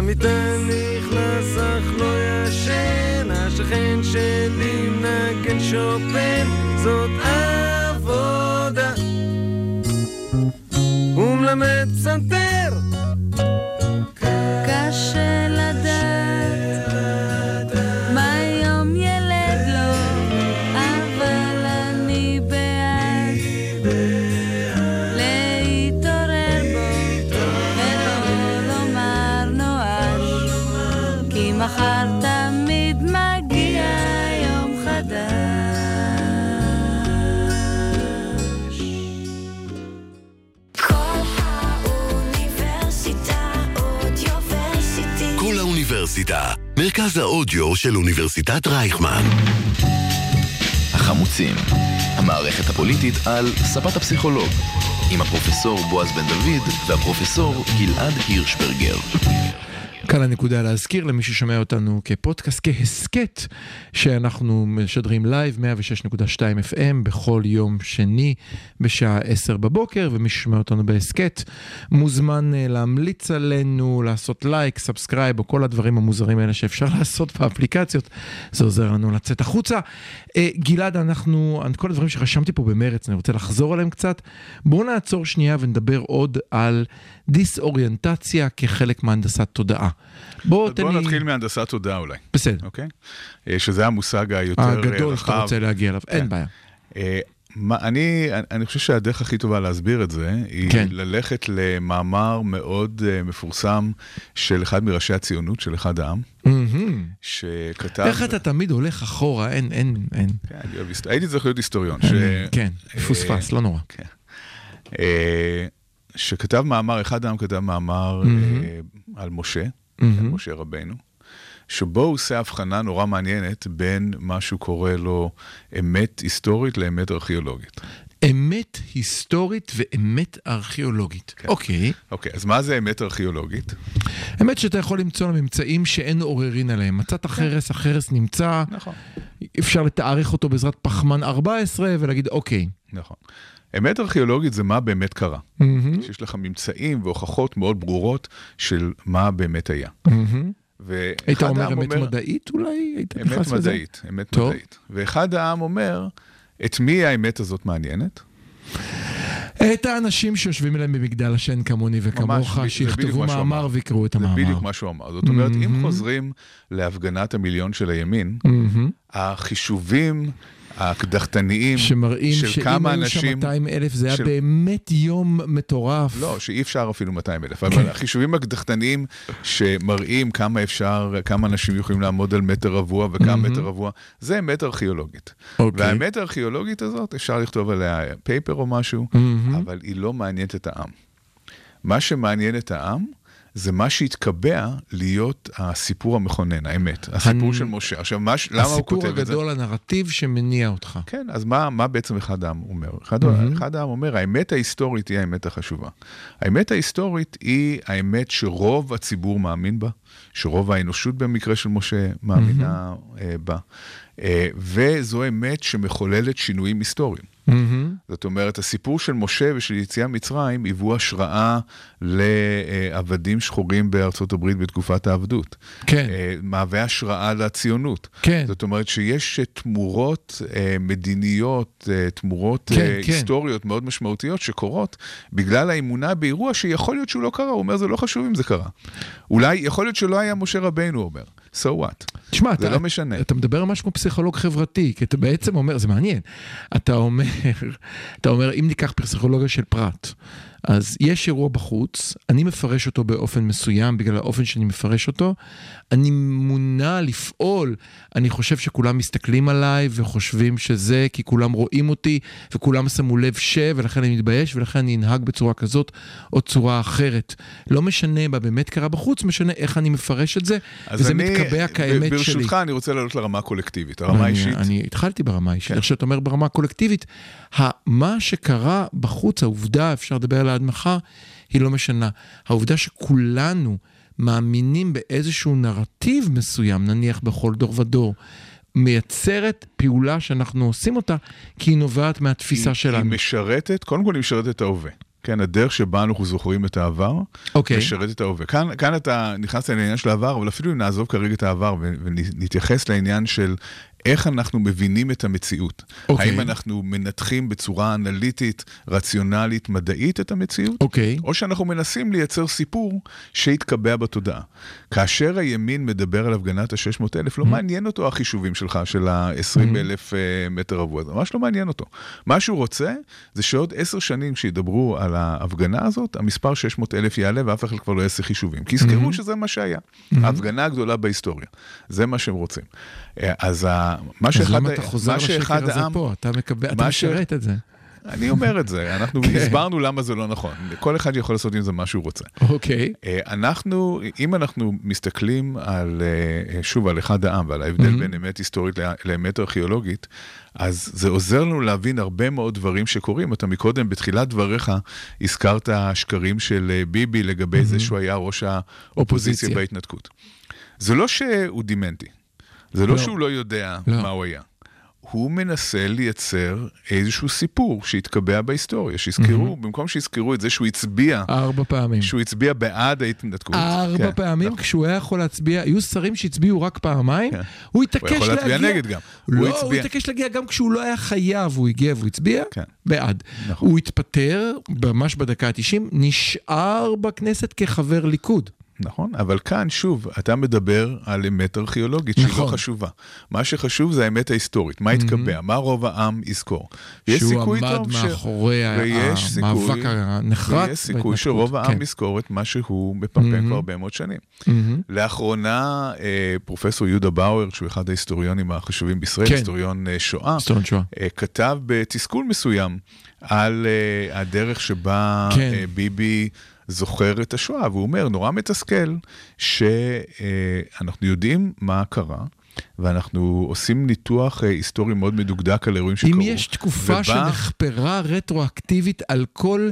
למיטה נכנס אך לא ישן. השכן שלי מנגן שופן זאת עבודה. הוא מלמד פסנתר מרכז האודיו של אוניברסיטת רייכמן. החמוצים, המערכת הפוליטית על ספת הפסיכולוג, עם הפרופסור בועז בן דוד והפרופסור גלעד הירשברגר. כאן הנקודה להזכיר למי ששומע אותנו כפודקאסט, כהסכת, שאנחנו משדרים live 106.2 FM בכל יום שני בשעה 10 בבוקר, ומי ששומע אותנו בהסכת מוזמן אה, להמליץ עלינו, לעשות לייק, subscribe, או כל הדברים המוזרים האלה שאפשר לעשות באפליקציות, זה עוזר לנו לצאת החוצה. אה, גלעד, אנחנו, כל הדברים שרשמתי פה במרץ, אני רוצה לחזור עליהם קצת. בואו נעצור שנייה ונדבר עוד על דיסאוריינטציה כחלק מהנדסת תודעה. בוא תן לי... נתחיל מהנדסת תודעה אולי, בסדר. אוקיי? אה, שזה המושג היותר אה, רחב. הגדול שאתה רוצה להגיע אליו, אין כן. בעיה. אה, מה, אני, אני חושב שהדרך הכי טובה להסביר את זה, היא כן. ללכת למאמר מאוד uh, מפורסם של אחד מראשי הציונות, של אחד העם, מהמם. שכתב... איך אתה תמיד הולך אחורה, אין, אין, אין. כן, הייתי צריך להיות היסטוריון. ש- כן, פוספס, לא נורא. כן. שכתב מאמר, אחד העם כתב מאמר. אה, על משה, על משה רבנו, שבו הוא עושה הבחנה נורא מעניינת בין מה שהוא קורא לו אמת היסטורית לאמת ארכיאולוגית. אמת היסטורית ואמת ארכיאולוגית. כן. אוקיי. אוקיי, אז מה זה אמת ארכיאולוגית? אמת שאתה יכול למצוא ממצאים שאין עוררין עליהם. מצאת חרס, החרס נמצא, נכון. אפשר לתארך אותו בעזרת פחמן 14 ולהגיד אוקיי. נכון. אמת ארכיאולוגית זה מה באמת קרה. מהמם, שיש לך ממצאים והוכחות מאוד ברורות של מה באמת היה. ואחד היית אומר אמת מדעית אולי? היית אמת נכנס לזה? מדעית, אמת טוב. מדעית. ואחד העם אומר, את מי האמת הזאת מעניינת? את האנשים שיושבים אליהם במגדל השן כמוני וכמוך, זה שיכתבו מאמר אמר. ויקראו את זה המאמר. בדיוק מה שהוא אמר. זאת אומרת, אם מהמם. חוזרים להפגנת המיליון של הימין, מהמם. החישובים הקדחתניים שמראים של שאם כמה היו שם אנשים... 200 אלף זה היה של- באמת יום מטורף. לא, שאי אפשר אפילו 200 אלף, אבל החישובים הקדחתניים שמראים כמה אפשר, כמה אנשים יכולים לעמוד על מטר רבוע וכמה. מטר רבוע, זה אמת ארכיאולוגית. אוקיי. והאמת הארכיאולוגית הזאת, אפשר לכתוב עליה פייפר או משהו. אבל היא לא מעניינת את העם. מה שמעניין את העם זה מה שהתקבע להיות הסיפור המכונן, האמת. הסיפור הנ- של משה. עכשיו, מה, למה הוא הסיפור כותב את זה? הגדול, הנרטיב שמניע אותך. כן, אז מה, מה בעצם אחד העם אומר? אחד, מהמם. אחד העם אומר, האמת ההיסטורית היא האמת החשובה. האמת ההיסטורית היא האמת שרוב הציבור מאמין בה, שרוב האנושות במקרה של משה מאמינה אה, בה, אה, וזו אמת שמחוללת שינויים היסטוריים. זאת אומרת, הסיפור של משה ושל יציאה ממצרים היוו השראה לעבדים שחורים בארצות הברית בתקופת העבדות. כן, אה, מהווה השראה לציונות. כן. זאת אומרת שיש אה, תמורות אה, מדיניות, תמורות כן, כן. היסטוריות מאוד משמעותיות שקורות בגלל האמונה באירוע שיכול להיות שהוא לא קרה, הוא אומר זה לא חשוב אם זה קרה. אולי, יכול להיות שלא היה משה רבנו, הוא אומר. So what? תשמע, זה אתה, לא משנה. אתה מדבר ממש כמו פסיכולוג חברתי, כי אתה בעצם אומר, זה מעניין, אתה אומר, אתה אומר, אם ניקח פסיכולוגיה של פרט, אז יש אירוע בחוץ, אני מפרש אותו באופן מסוים, בגלל האופן שאני מפרש אותו, אני מונע לפעול, אני חושב שכולם מסתכלים עליי וחושבים שזה, כי כולם רואים אותי, וכולם שמו לב ש, ולכן אני מתבייש, ולכן אני אנהג בצורה כזאת או צורה אחרת. לא משנה מה באמת קרה בחוץ, משנה איך אני מפרש את זה, וזה אני, מתקבע כאמת שלי. ברשותך, אני רוצה לעלות לרמה הקולקטיבית, הרמה אני- האישית. אני התחלתי ברמה האישית, כן. איך שאתה אומר ברמה הקולקטיבית, מה שקרה בחוץ, העובדה, אפשר לדבר עליה עד מחר, היא לא משנה. העובדה שכולנו מאמינים באיזשהו נרטיב מסוים, נניח בכל דור ודור, מייצרת פעולה שאנחנו עושים אותה, כי היא נובעת מהתפיסה היא, שלנו. היא משרתת, קודם כל היא משרתת את ההווה. כן, הדרך שבה אנחנו זוכרים את העבר, אוקיי. משרת את ההווה. כאן, כאן אתה נכנסת לעניין של העבר, אבל אפילו אם נעזוב כרגע את העבר ונתייחס לעניין של איך אנחנו מבינים את המציאות. אוקיי. האם אנחנו מנתחים בצורה אנליטית, רציונלית, מדעית את המציאות? אוקיי. או שאנחנו מנסים לייצר סיפור שהתקבע בתודעה. כאשר הימין מדבר על הפגנת ה-600 אלף, לא Mm-hmm. מעניין אותו החישובים שלך, של ה-20 אלף אה, מטר רבוע, זה ממש לא מעניין אותו. מה שהוא רוצה, זה שעוד עשר שנים כשידברו על ההפגנה הזאת, המספר 600 אלף יעלה ואף אחד כבר לא יעשה חישובים. כי יזכרו Mm-hmm. שזה מה שהיה. ההפגנה הגדולה בהיסטוריה. זה מה שהם רוצים. אה, אז ה- מה אז שאחד למה ה- אתה חוזר לשקר הזה העם- פה? אתה מקבל, אתה מה ש- משרת את זה. אני אומר את זה, אנחנו כן. הסברנו למה זה לא נכון. כל אחד יכול לעשות עם זה מה שהוא רוצה. אוקיי. אה, אנחנו, אם אנחנו מסתכלים על, אה, שוב, על אחד העם ועל ההבדל Mhm. בין אמת היסטורית לאמת ארכיאולוגית, אז זה עוזר לנו להבין הרבה מאוד דברים שקורים. אתה מקודם, בתחילת דבריך, הזכרת השקרים של אה, ביבי לגבי זה שהוא היה ראש האופוזיציה אופוזיציה. בהתנתקות. זה לא שהוא דימנטי, זה לא לא. שהוא לא יודע לא. מה הוא היה. הוא מנסה לייצר איזשהו סיפור שהתקבע בהיסטוריה, שיזכרו, במקום שיזכרו את זה שהוא הצביע, ארבע פעמים. שהוא הצביע בעד ההתנתקות. ארבע כן, פעמים נכון. כשהוא היה יכול להצביע, היו שרים שהצביעו רק פעמיים, כן. הוא התעקש הוא יכול להגיע. להצביע נגד גם. הוא לא, הוא הצביע. התעקש להגיע גם כשהוא לא היה חייב, הוא הגיע והוא הצביע כן. בעד. נכון. הוא התפטר ממש בדקה ה-90, נשאר בכנסת כחבר ליכוד. נכון, אבל כאן שוב, אתה מדבר על אמת ארכיאולוגית שהיא נכון. לא חשובה. מה שחשוב זה האמת ההיסטורית, מה התקבע, מה רוב העם יזכור. ויש שהוא סיכוי עמד טוב ש- מאחורי ה- ויש המאבק סיכוי- הנחרץ ויש סיכוי שרוב העם כן. יזכור את מה שהוא מפמפם מהמם. כבר הרבה מאוד שנים. מהמם. לאחרונה, אה, פרופסור יהודה באואר, שהוא אחד ההיסטוריונים החשובים בישראל, כן. היסטוריון אה, שואה, היסטוריון שואה. אה, כתב בתסכול מסוים על הדרך שבה כן. ביבי זוכר את השואה, והוא אומר, נורא מתסכל שאנחנו יודעים מה קרה. ואנחנו עושים ניתוח אה, היסטורי מאוד מדוקדק על אירועים שקרו. אם יש תקופה ובא- שנחפרה רטרואקטיבית על כל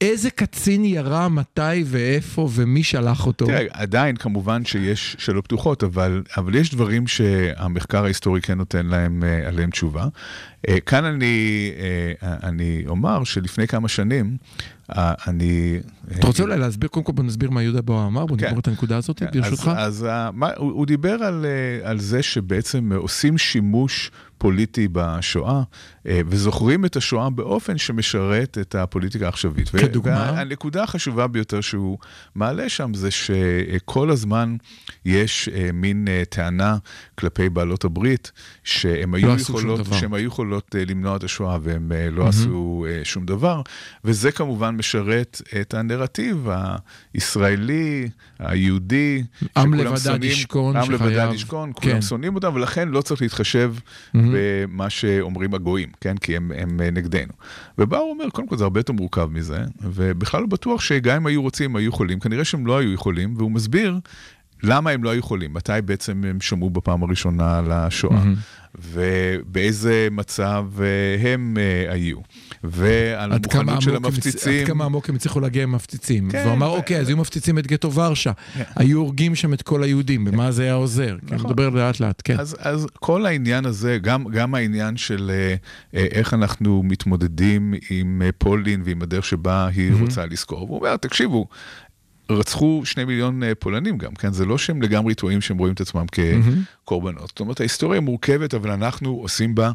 איזה קצין ירה, מתי ואיפה ומי שלח אותו. תראה, עדיין כמובן שיש שאלות פתוחות, אבל, אבל יש דברים שהמחקר ההיסטורי כן נותן להם, אה, עליהם תשובה. אה, כאן אני, אה, אני אומר שלפני כמה שנים, אה, אני... אתה רוצה אולי להסביר, קודם כל בוא נסביר מה יהודה בוא אמר, בוא כן. נגמור את הנקודה הזאת, כן, ברשותך. אז, אז מה, הוא, הוא דיבר על, אה, על זה שבעצם עושים שימוש פוליטי בשואה, אה, וזוכרים את השואה באופן שמשרת את הפוליטיקה העכשווית. כדוגמה? והנקודה החשובה ביותר שהוא מעלה שם זה שכל הזמן יש אה, מין אה, טענה כלפי בעלות הברית, שהן היו, לא עשו יכולות. שהן היו יכולות אה, למנוע את השואה והן אה, לא עשו אה, שום דבר, וזה כמובן משרת את הנרטיב הישראלי, היהודי, עם לבדד ישכון, עם לבדד שחייב- ישכון, כולם כן. שונאים אותם, ולכן לא צריך להתחשב במה שאומרים הגויים, כן? כי הם, הם אה, נגדנו. ובאו אומר, קודם כל זה הרבה יותר מורכב מזה, ובכלל לא בטוח שגם אם היו רוצים, הם היו יכולים, כנראה שהם לא היו יכולים, והוא מסביר למה הם לא היו יכולים, מתי בעצם הם שמעו בפעם הראשונה על השואה, ובאיזה מצב אה, הם אה, היו, ועל המוכנות של המפציצים. עד כמה עמוק הם הצליחו להגיע עם מפציצים. כן, והוא אמר, ו- אוקיי, אז היו מפציצים את גטו ורשה. כן. היו הורגים שם את כל היהודים, במה זה היה עוזר? כן, נכון. נדבר לאט לאט, כן. אז, אז כל העניין הזה, גם, גם העניין של אה, אה, איך אנחנו מתמודדים עם אה, פולין ועם הדרך שבה היא. רוצה לזכור, והוא אומר, תקשיבו, רצחו שני מיליון אה, פולנים גם, כן? זה לא שהם לגמרי טועים שהם רואים את עצמם. כקורבנות. זאת אומרת, ההיסטוריה מורכבת, אבל אנחנו עושים בה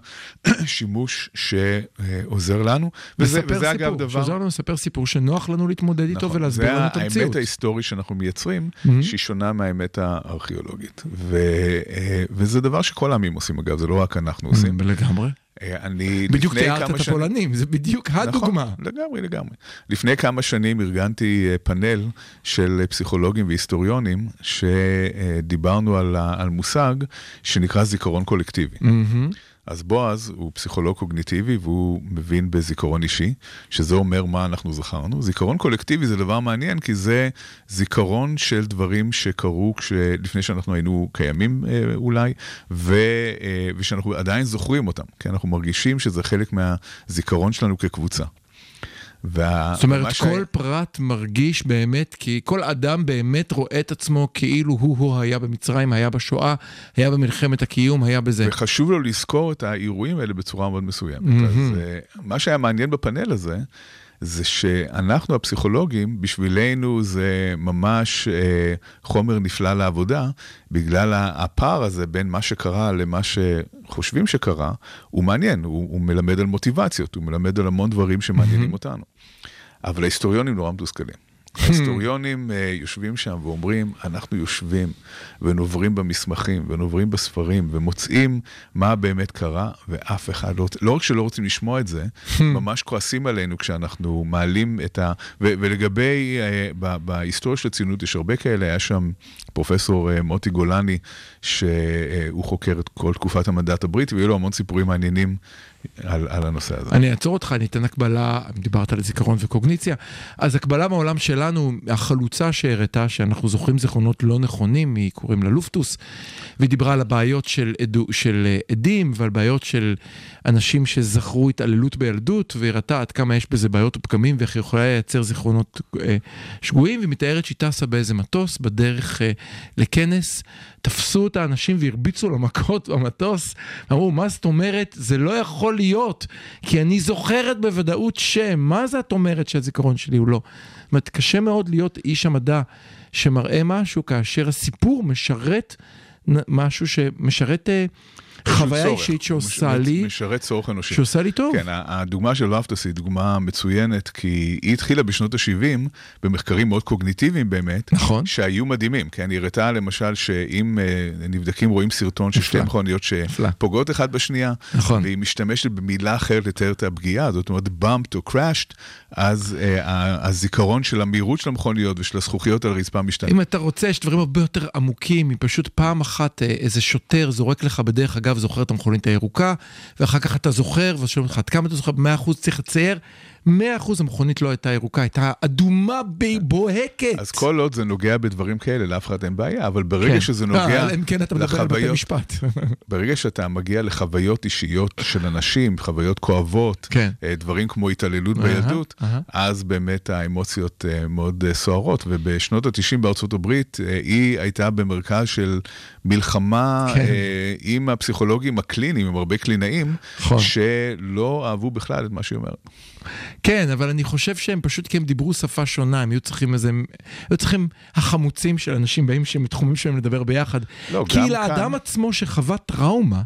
[clears throat] שימוש שעוזר לנו, וזה, וזה אגב סיפור, דבר... שעוזר לנו לספר סיפור שנוח לנו להתמודד איתו נכון, ולהסביר לנו את זה המציאות. האמת ההיסטורית שאנחנו מייצרים. שהיא שונה מהאמת הארכיאולוגית. ו, אה, וזה דבר שכל העמים עושים, אגב, זה לא רק אנחנו עושים. לגמרי. אה, אני בדיוק תיארת את שנים- הפולנים, זה בדיוק הדוגמה. נכון, לגמרי, לגמרי. לפני כמה שנים ארגנתי אה, פאנל של אה, פסיכולוגים והיסטוריונים, שדיברנו על, על מושג שנקרא זיכרון קולקטיבי. מהמם. אז בועז הוא פסיכולוג קוגניטיבי והוא מבין בזיכרון אישי, שזה אומר מה אנחנו זכרנו. זיכרון קולקטיבי זה דבר מעניין כי זה זיכרון של דברים שקרו כש... לפני שאנחנו היינו קיימים אה, אולי, ו... אה, ושאנחנו עדיין זוכרים אותם, כי אנחנו מרגישים שזה חלק מהזיכרון שלנו כקבוצה. וה... זאת אומרת, כל פרט מרגיש באמת, כי כל אדם באמת רואה את עצמו כאילו הוא-הוא היה במצרים, היה בשואה, היה במלחמת הקיום, היה בזה. וחשוב לו לזכור את האירועים האלה בצורה מאוד מסוימת. מהמם. אז אה, מה שהיה מעניין בפאנל הזה, זה שאנחנו הפסיכולוגים, בשבילנו זה ממש אה, חומר נפלא לעבודה, בגלל הפער הזה בין מה שקרה למה שחושבים שקרה, הוא מעניין, הוא, הוא מלמד על מוטיבציות, הוא מלמד על המון דברים שמעניינים אותנו. אבל ההיסטוריונים נורא מתוסכלים. ההיסטוריונים אה, יושבים שם ואומרים, אנחנו יושבים ונוברים במסמכים ונוברים בספרים ומוצאים מה באמת קרה, ואף אחד לא, לא רק שלא רוצים לשמוע את זה, ממש כועסים עלינו כשאנחנו מעלים את ה... ו, ולגבי, אה, ב- בהיסטוריה של הציונות יש הרבה כאלה, היה שם פרופסור אה, מוטי גולני, שהוא חוקר את כל תקופת המנדט הבריטי, והיו לו המון סיפורים מעניינים על, על הנושא הזה. אני אעצור אותך, אני אתן הקבלה, דיברת על זיכרון וקוגניציה, אז הקבלה מהעולם שלנו, החלוצה שהראתה שאנחנו זוכרים זיכרונות לא נכונים, היא קוראים לה לופטוס, והיא דיברה על הבעיות של, עדו, של אה, עדים ועל בעיות של אנשים שזכרו התעללות בילדות, והיא הראתה עד כמה יש בזה בעיות ופגמים ואיך היא יכולה לייצר זיכרונות אה, שגויים, והיא מתארת שהיא טסה באיזה מטוס בדרך אה, לכנס, תפסו את האנשים והרביצו לה מכות במטוס, אמרו, מה זאת אומרת? זה לא יכול להיות, כי אני זוכרת בוודאות שם, מה זה את אומרת שהזיכרון שלי הוא לא? זאת אומרת, קשה מאוד להיות איש המדע שמראה משהו כאשר הסיפור משרת משהו שמשרת אה, חוויה צורך. אישית שעושה מש- לי, משרת צורך אנושי. שעושה לי טוב. כן, הדוגמה של לפטוס היא דוגמה מצוינת, כי היא התחילה בשנות ה-70 במחקרים מאוד קוגניטיביים באמת, נכון. שהיו מדהימים. כן, היא הראתה למשל שאם אה, נבדקים רואים סרטון של שתי. מכוניות. שפוגעות אחת בשנייה, נכון. והיא משתמשת במילה אחרת לתאר את הפגיעה, זאת אומרת bumped או crashed, אז אה, הזיכרון של המהירות של המכוניות ושל הזכוכיות על הרצפה משתנה. אם אתה רוצה, יש דברים הרבה יותר עמוקים, היא פשוט פעם אחת אה, איזה שוטר זורק לך בדרך אגב, זוכר את המכונית הירוקה, ואחר כך אתה זוכר, ואז שואלים אותך, עד כמה אתה זוכר? 100% צריך לצייר, 100% המכונית לא הייתה ירוקה, הייתה אדומה בוהקת. אז כל עוד זה נוגע בדברים כאלה, לאף אחד אין בעיה, אבל ברגע כן. שזה אה, נוגע אלא אם כן אתה מדבר על בתי לחוויות, משפט. [laughs] ברגע שאתה מגיע לחוויות אישיות של אנשים, חוויות כואבות, כן. אה, דברים כמו התעללות בילדות. אז באמת האמוציות אה, מאוד אה, סוערות. ובשנות ה-90 בארצות הברית, אה, היא הייתה במרכז של מלחמה כן. אה, עם הפסיכולוגים הקליניים, עם הרבה קלינאים, נכון. שלא אהבו בכלל את מה שהיא אומרת. כן, אבל אני חושב שהם פשוט כי הם דיברו שפה שונה, הם היו צריכים איזה, היו צריכים החמוצים של אנשים באים שהם מתחומים שלהם לדבר ביחד. לא, כי לאדם כאן- עצמו שחווה טראומה,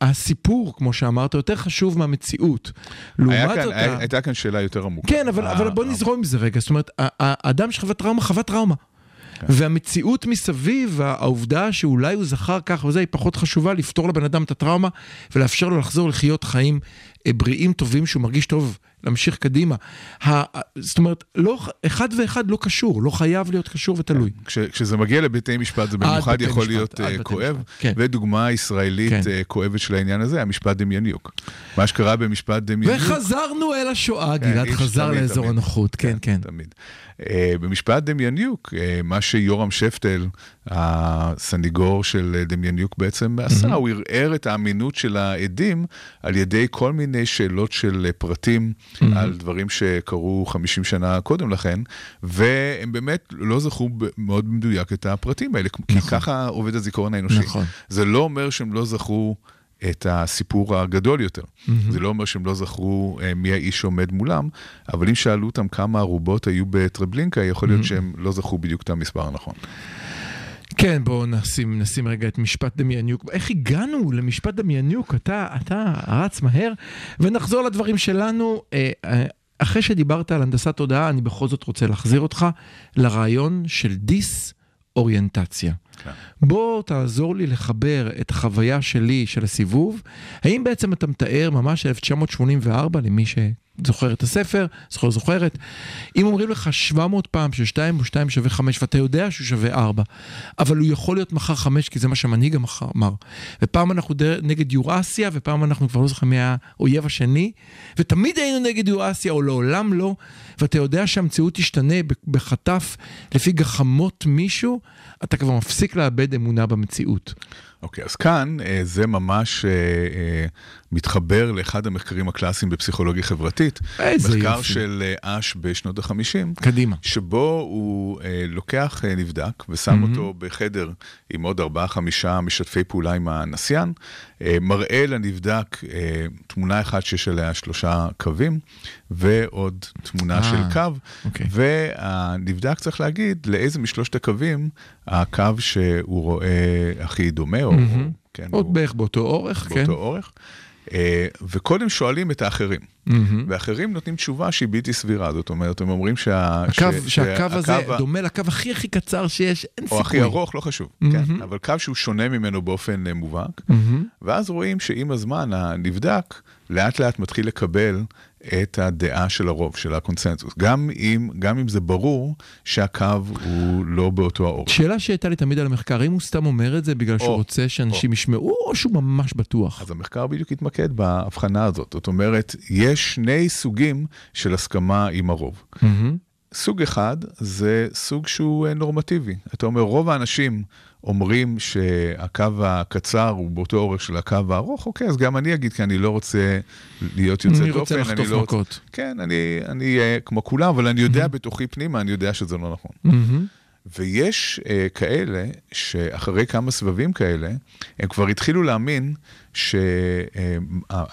הסיפור, כמו שאמרת, יותר חשוב מהמציאות. לעומת כאן, זאת, היה, הייתה כאן שאלה יותר עמוקה. כן, אבל, אה, אבל בוא אה, נזרום עם זה רגע. זאת אומרת, האדם שחווה טראומה, חווה טראומה. כן. והמציאות מסביב, העובדה שאולי הוא זכר כך וזה, היא פחות חשובה לפתור לבן אדם את הטראומה ולאפשר לו לחזור לחיות חיים אה, בריאים, טובים, שהוא מרגיש טוב, להמשיך קדימה. ה- זאת אומרת, לא, אחד ואחד לא קשור, לא חייב להיות קשור ותלוי. כש, כשזה מגיע לבתי משפט זה במיוחד יכול משפט, להיות בתי כואב. משפט, כן. ודוגמה ישראלית כן. אה, כואבת של העניין הזה, המשפט דמיוניוק. מה שקרה במשפט דמיוניוק... וחזרנו אל השואה, כן, גלעד חזר תמיד, לאזור תמיד. הנוחות, כן, כן. תמיד. אה, במשפט דמיוניוק, אה, מה שיורם שפטל, הסניגור של דמיוניוק בעצם עשה, הוא ערער את האמינות של העדים על ידי כל מיני שאלות של אה, פרטים על דברים שקרו 50 שנה קודם לכן, והם באמת לא זכרו מאוד במדויק את הפרטים האלה, כי ככה עובד הזיכרון האנושי. נכון. זה לא אומר שהם לא זכרו את הסיפור הגדול יותר. זה לא אומר שהם לא זכרו אה, מי האיש שעומד מולם, אבל אם שאלו אותם כמה ערובות היו בטרבלינקה, יכול להיות שהם לא זכרו בדיוק את המספר הנכון. כן, בואו נשים, נשים רגע את משפט דמיאניוק. איך הגענו למשפט דמיאניוק? אתה, אתה רץ מהר, ונחזור לדברים שלנו. אה, אה, אחרי שדיברת על הנדסת תודעה, אני בכל זאת רוצה להחזיר אותך לרעיון של דיס-אוריינטציה. כן. בוא תעזור לי לחבר את החוויה שלי של הסיבוב. האם בעצם אתה מתאר ממש 1984 למי שזוכר את הספר, זוכר זוכרת, אם אומרים לך 700 פעם ש2 או 2 שווה 5 ואתה יודע שהוא שווה 4, אבל הוא יכול להיות מחר 5 כי זה מה שהמנהיג אמר. ופעם אנחנו דר- נגד יורסיה ופעם אנחנו כבר לא זוכרים מי האויב השני, ותמיד היינו נגד יורסיה או לעולם לא, ואתה יודע שהמציאות תשתנה בחטף לפי גחמות מישהו, אתה כבר מפסיק לאבד אמונה במציאות. אוקיי, אז כאן אה, זה ממש אה, אה, מתחבר לאחד המחקרים הקלאסיים בפסיכולוגיה חברתית. איזה מחקר יופי. של אה, אש בשנות ה-50. קדימה. שבו הוא אה, לוקח אה, נבדק ושם Mhm. אותו בחדר עם עוד ארבעה חמישה משתפי פעולה עם הנסיין, אה, מראה לנבדק אה, תמונה אחת שיש עליה שלושה קווים ועוד תמונה אה, של קו, אוקיי. והנבדק צריך להגיד לאיזה משלושת הקווים הקו שהוא רואה הכי דומה, או, מהמם. כן, עוד הוא בערך באותו אורך, כן. באותו אורך. אה, וקודם שואלים את האחרים. מהמם. ואחרים נותנים תשובה שהיא בלתי סבירה, זאת אומרת, הם אומרים שה... הקו, ש- שהקו הזה ה- דומה לקו הכי הכי קצר שיש, אין סיכוי. או הכי ארוך, לא חשוב, מהמם. כן, אבל קו שהוא שונה ממנו באופן אה, מובהק, מהמם. ואז רואים שעם הזמן הנבדק לאט לאט מתחיל לקבל את הדעה של הרוב, של הקונסנזוס, גם אם, גם אם זה ברור שהקו הוא לא באותו האורך. שאלה שהייתה לי תמיד על המחקר, האם הוא סתם אומר את זה בגלל שהוא או, רוצה שאנשים ישמעו, או שהוא ממש בטוח? אז המחקר בדיוק התמקד בהבחנה הזאת, זאת אומרת, יש שני סוגים של הסכמה עם הרוב. מהמם. סוג אחד זה סוג שהוא אה, נורמטיבי. אתה אומר, רוב האנשים אומרים שהקו הקצר הוא באותו אורך של הקו הארוך, אוקיי, אז גם אני אגיד, כי אני לא רוצה להיות יוצא דופן. אני רוצה לחטוף לא מכות. כן, אני אהיה כמו כולם, אבל אני יודע בתוכי פנימה, אני יודע שזה לא נכון. מהמם. ויש uh, כאלה שאחרי כמה סבבים כאלה, הם כבר התחילו להאמין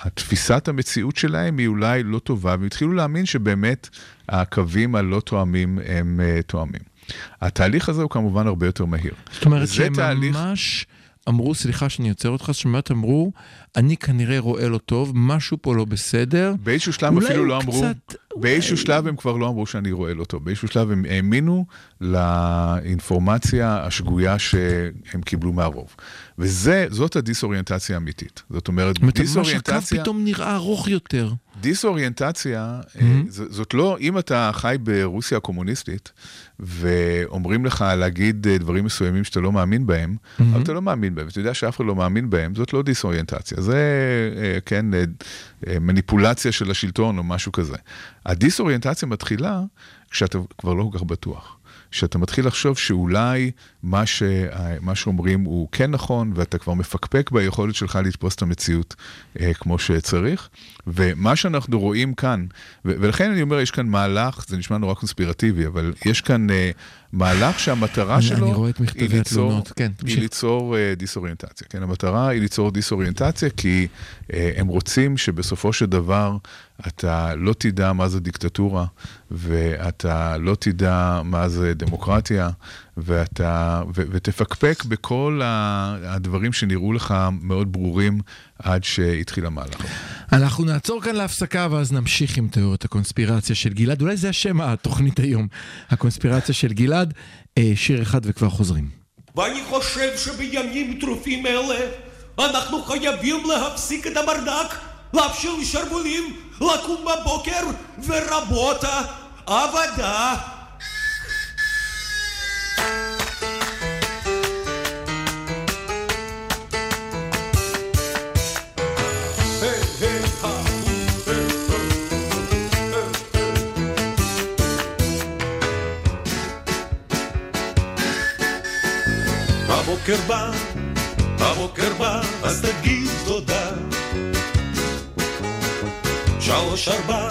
שתפיסת המציאות שלהם היא אולי לא טובה, והם התחילו להאמין שבאמת הקווים הלא תואמים הם uh, תואמים. התהליך הזה הוא כמובן הרבה יותר מהיר. זאת אומרת שהם תהליך- ממש אמרו, סליחה שאני עוצר אותך, שמעת אמרו, אני כנראה רואה לא טוב, משהו פה לא בסדר. באיזשהו שלב אולי אפילו לא אמרו, קצת- באיזשהו שלב הם כבר לא אמרו שאני רואה לא טוב, באיזשהו שלב הם האמינו לאינפורמציה השגויה שהם קיבלו מהרוב. וזאת הדיסאוריינטציה האמיתית. זאת אומרת, זאת אומרת, ממש הקו דיסאוריינטציה... פתאום נראה ארוך יותר. דיסאוריינטציה, Mhm. mm-hmm. זאת לא, אם אתה חי ברוסיה הקומוניסטית, ואומרים לך להגיד אה, דברים מסוימים שאתה לא מאמין בהם, mm-hmm. אבל אתה לא מאמין בהם, ואתה יודע שאף אחד לא מאמין בהם, זאת לא דיסאוריינטציה, זה, אה, כן, אה, אה, מניפולציה של השלטון או משהו כזה. הדיסאוריינטציה מתחילה כשאתה כבר לא כל כך בטוח. שאתה מתחיל לחשוב שאולי מה, ש... מה שאומרים הוא כן נכון, ואתה כבר מפקפק ביכולת שלך לתפוס את המציאות אה, כמו שצריך. ומה שאנחנו רואים כאן, ו... ולכן אני אומר, יש כאן מהלך, זה נשמע נורא קונספירטיבי, אבל יש כאן אה, מהלך שהמטרה אני- שלו אני רואה את היא ליצור, התלונות. כן. היא ליצור אה, דיסאוריינטציה. כן, המטרה היא ליצור דיסאוריינטציה, כי אה, הם רוצים שבסופו של דבר אתה לא תדע מה זה דיקטטורה, ואתה לא תדע מה זה דמוקרטיה, ואתה, ו, ותפקפק בכל הדברים שנראו לך מאוד ברורים עד שהתחיל המהלך. אנחנו נעצור כאן להפסקה ואז נמשיך עם תיאוריית הקונספירציה של גלעד. אולי זה השם התוכנית היום, הקונספירציה של גלעד. אה, שיר אחד וכבר חוזרים. ואני חושב שבימים טרופים אלה אנחנו חייבים להפסיק את הברדק, להפשיל שרוולים, לקום בבוקר ורבותה, עבודה. הבוקר בא, הבוקר בא, אז תגיד תודה. שלוש ארבע,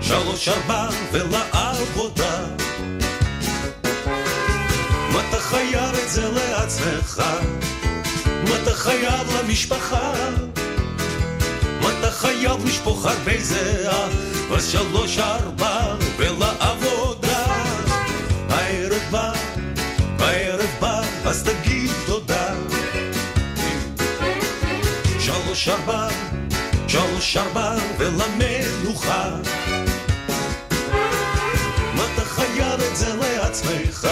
שלוש ארבע ולעבודה. ואתה חייב את זה לעצמך, ואתה חייב למשפחה. ואתה חייב לשפוך הרבה זהה, ושלוש ארבע שלוש ארבע, שלוש ארבע ולמנוחה. ואתה חייב את זה לעצמך,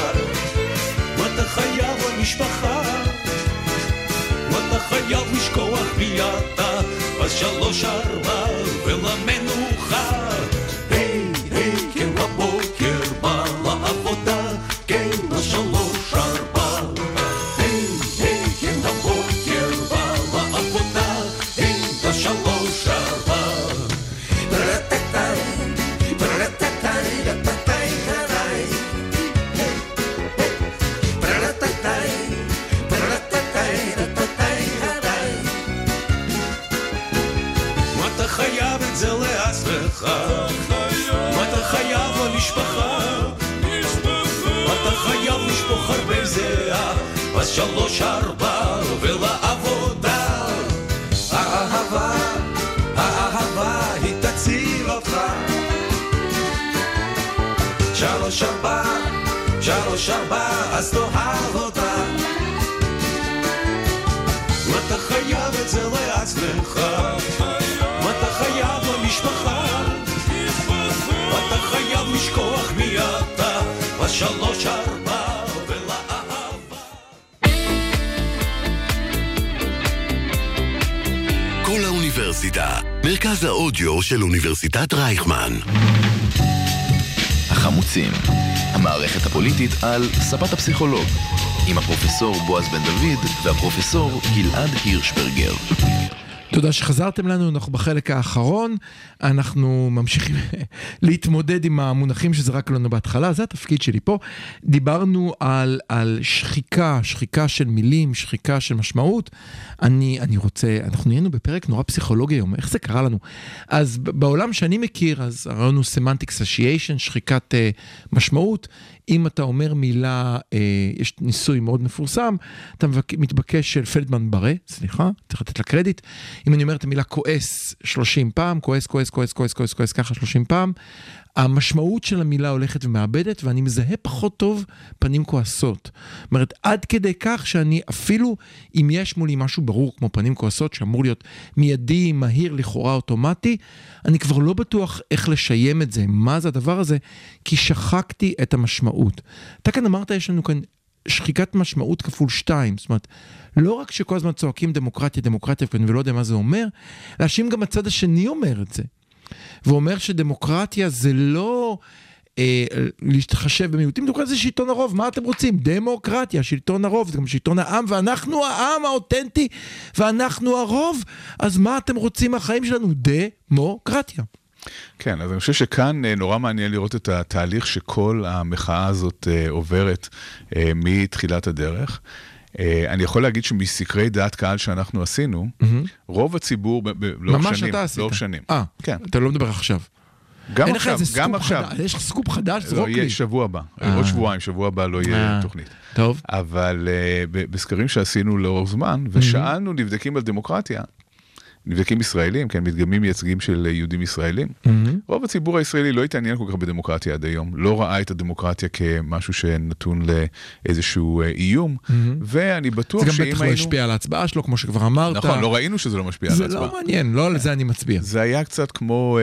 ואתה חייב למשפחה. ואתה חייב לשכוח מי אתה, אז שלוש ארבע ולמנוחה. של אוניברסיטת רייכמן. החמוצים, המערכת הפוליטית על ספת הפסיכולוג, עם הפרופסור בועז בן דוד והפרופסור גלעד הירשברגר. תודה שחזרתם לנו, אנחנו בחלק האחרון, אנחנו ממשיכים [laughs] להתמודד עם המונחים שזרקנו לנו בהתחלה, זה התפקיד שלי פה. דיברנו על, על שחיקה, שחיקה של מילים, שחיקה של משמעות. אני, אני רוצה, אנחנו נהיינו בפרק נורא פסיכולוגי היום, איך זה קרה לנו? אז בעולם שאני מכיר, אז הרעיון הוא semantic satiation, שחיקת uh, משמעות. אם אתה אומר מילה, אה, יש ניסוי מאוד מפורסם, אתה מתבקש של פלדמן בארט, סליחה, צריך לתת לה קרדיט. אם אני אומר את המילה כועס 30 פעם, כועס, כועס, כועס, כועס, כועס, כועס, ככה 30 פעם, המשמעות של המילה הולכת ומאבדת, ואני מזהה פחות טוב פנים כועסות. זאת אומרת, עד כדי כך שאני אפילו אם יש מולי משהו ברור כמו פנים כועסות, שאמור להיות מיידי, מהיר, לכאורה אוטומטי, אני כבר לא בטוח איך לשיים את זה, מה זה הדבר הזה, כי שחקתי את המשמעות. אתה כאן אמרת, יש לנו כאן שחיקת משמעות כפול שתיים, זאת אומרת, לא רק שכל הזמן צועקים דמוקרטיה, דמוקרטיה, ואני לא יודע מה זה אומר, אלא שאם גם הצד השני אומר את זה. ואומר שדמוקרטיה זה לא אה, להתחשב במיעוטים, דמוקרטיה זה שלטון הרוב, מה אתם רוצים? דמוקרטיה, שלטון הרוב, זה גם שלטון העם, ואנחנו העם האותנטי, ואנחנו הרוב, אז מה אתם רוצים מהחיים שלנו? דמוקרטיה. כן, אז אני חושב שכאן אה, נורא מעניין לראות את התהליך שכל המחאה הזאת אה, עוברת אה, מתחילת הדרך. אה, אני יכול להגיד שמסקרי דעת קהל שאנחנו עשינו, רוב הציבור, לאורך שנים. לאורך שנים. אה, כן. אתה לא מדבר עכשיו. גם עכשיו, גם עכשיו. יש לך סקופ חדש, לא, זרוק לי. יהיה שבוע הבא, אה. עוד שבועיים, שבוע הבא לא יהיה אה. תוכנית. טוב. אבל בסקרים שעשינו לאורך זמן, ושאלנו נבדקים על דמוקרטיה, נבדקים ישראלים, כן, מדגמים מייצגים של אה, יהודים ישראלים. רוב הציבור הישראלי לא התעניין כל כך בדמוקרטיה עד היום, לא ראה את הדמוקרטיה כמשהו שנתון לאיזשהו אה, איום, ואני בטוח זה גם שאם בטח לא היינו... השפיע על ההצבעה שלו, כמו שכבר אמרת. נכון, לא ראינו שזה לא משפיע על זה ההצבעה. לא מעניין, לא על זה אני מצביע. זה היה קצת כמו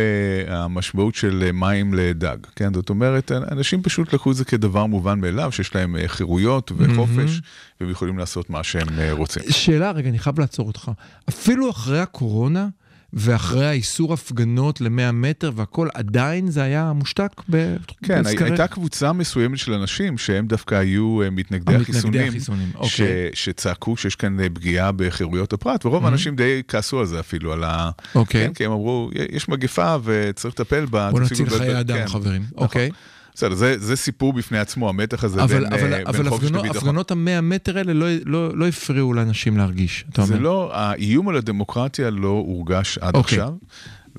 uh, המשמעות של uh, מים לדג, כן? זאת אומרת, אנשים פשוט לקחו את זה כדבר מובן מאליו, שיש להם uh, חירויות וחופש, והם יכולים לעשות מה שהם רוצים. שאלה, רגע, אני חייב לעצור אותך. אפילו אחרי הקורונה ואחרי האיסור הפגנות ל-100 מטר והכל, עדיין זה היה מושתק ב... כן, בסקרי- הייתה קבוצה מסוימת של אנשים שהם דווקא היו uh, מתנגדי החיסונים, החיסונים, ש- אוקיי. שצעקו שיש כאן uh, פגיעה בחירויות הפרט, ורוב האנשים די כעסו על זה אפילו, על ה... אוקיי. כן, כי הם אמרו, יש מגפה וצריך לטפל בה. בוא נציל חיי לבלבל." אדם, כן. חברים. נכון. אוקיי. בסדר, זה, זה סיפור בפני עצמו, המתח הזה אבל, בין, אבל, אה, אבל בין חופש הפגנות, לביטחון. הפגנות המאה מטר האלה לא, לא, לא הפריעו לאנשים להרגיש, אתה זה אומר. לא, האיום על הדמוקרטיה לא הורגש עד אוקיי. עכשיו.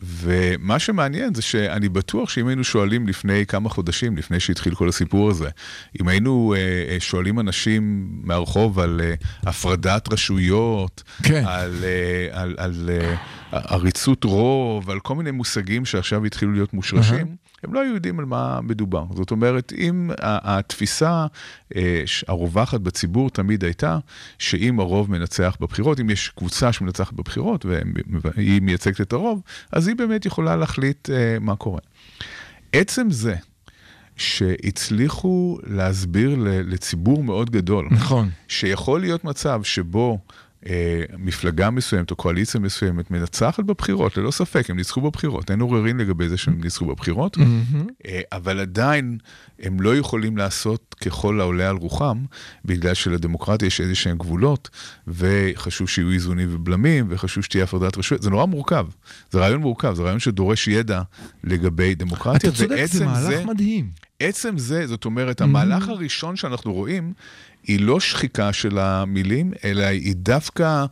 ומה שמעניין זה שאני בטוח שאם היינו שואלים לפני כמה חודשים, לפני שהתחיל כל הסיפור הזה, אם היינו אה, אה, שואלים אנשים מהרחוב על אה, הפרדת רשויות, כן. על, אה, על, על אה, עריצות רוב, על כל מיני מושגים שעכשיו התחילו להיות מושרשים, הם לא היו יודעים על מה מדובר. זאת אומרת, אם התפיסה אה, הרווחת בציבור תמיד הייתה, שאם הרוב מנצח בבחירות, אם יש קבוצה שמנצחת בבחירות והיא מייצגת את הרוב, אז היא באמת יכולה להחליט אה, מה קורה. עצם זה שהצליחו להסביר לציבור מאוד גדול, נכון. שיכול להיות מצב שבו מפלגה מסוימת או קואליציה מסוימת מנצחת בבחירות, ללא ספק, הם ניצחו בבחירות, אין עוררין לגבי זה שהם ניצחו בבחירות, אה, אבל עדיין הם לא יכולים לעשות ככל העולה על רוחם, בגלל שלדמוקרטיה יש איזה שהם גבולות, וחשוב שיהיו איזונים ובלמים, וחשוב שתהיה הפרדת רשויות, זה נורא מורכב, זה רעיון מורכב, זה רעיון שדורש ידע לגבי דמוקרטיה, אתה צודק, זה מהלך מדהים. עצם זה, זאת אומרת, המהלך הראשון שאנחנו רואים, היא לא שחיקה של המילים, אלא היא דווקא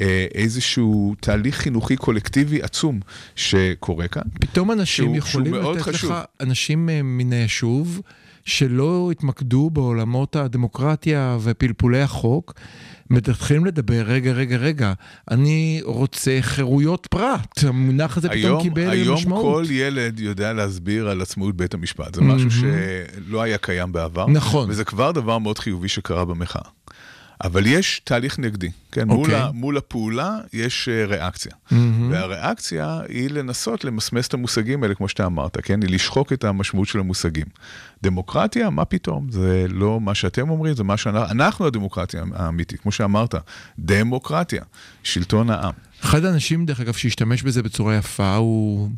אה, איזשהו תהליך חינוכי קולקטיבי עצום שקורה כאן. פתאום אנשים שהוא- יכולים שהוא לתת חשוב. לך, אנשים אה, מן היישוב, שלא התמקדו בעולמות הדמוקרטיה ופלפולי החוק, מתחילים לדבר, רגע, רגע, רגע, אני רוצה חירויות פרט. המונח הזה פתאום היום, קיבל היום משמעות. כל ילד יודע להסביר על עצמאות בית המשפט, זה משהו שלא היה קיים בעבר. נכון. וזה כבר דבר מאוד חיובי שקרה במחאה. אבל יש תהליך נגדי, כן? מול, אוקיי. ה, מול הפעולה יש אה, ריאקציה. והריאקציה היא לנסות למסמס את המושגים האלה, כמו שאתה אמרת, כן? היא לשחוק את המשמעות של המושגים. דמוקרטיה, מה פתאום? זה לא מה שאתם אומרים, זה מה שאנחנו, אנחנו הדמוקרטיה האמיתית, כמו שאמרת, דמוקרטיה, שלטון העם. אחד האנשים, דרך אגב, שהשתמש בזה בצורה יפה, הוא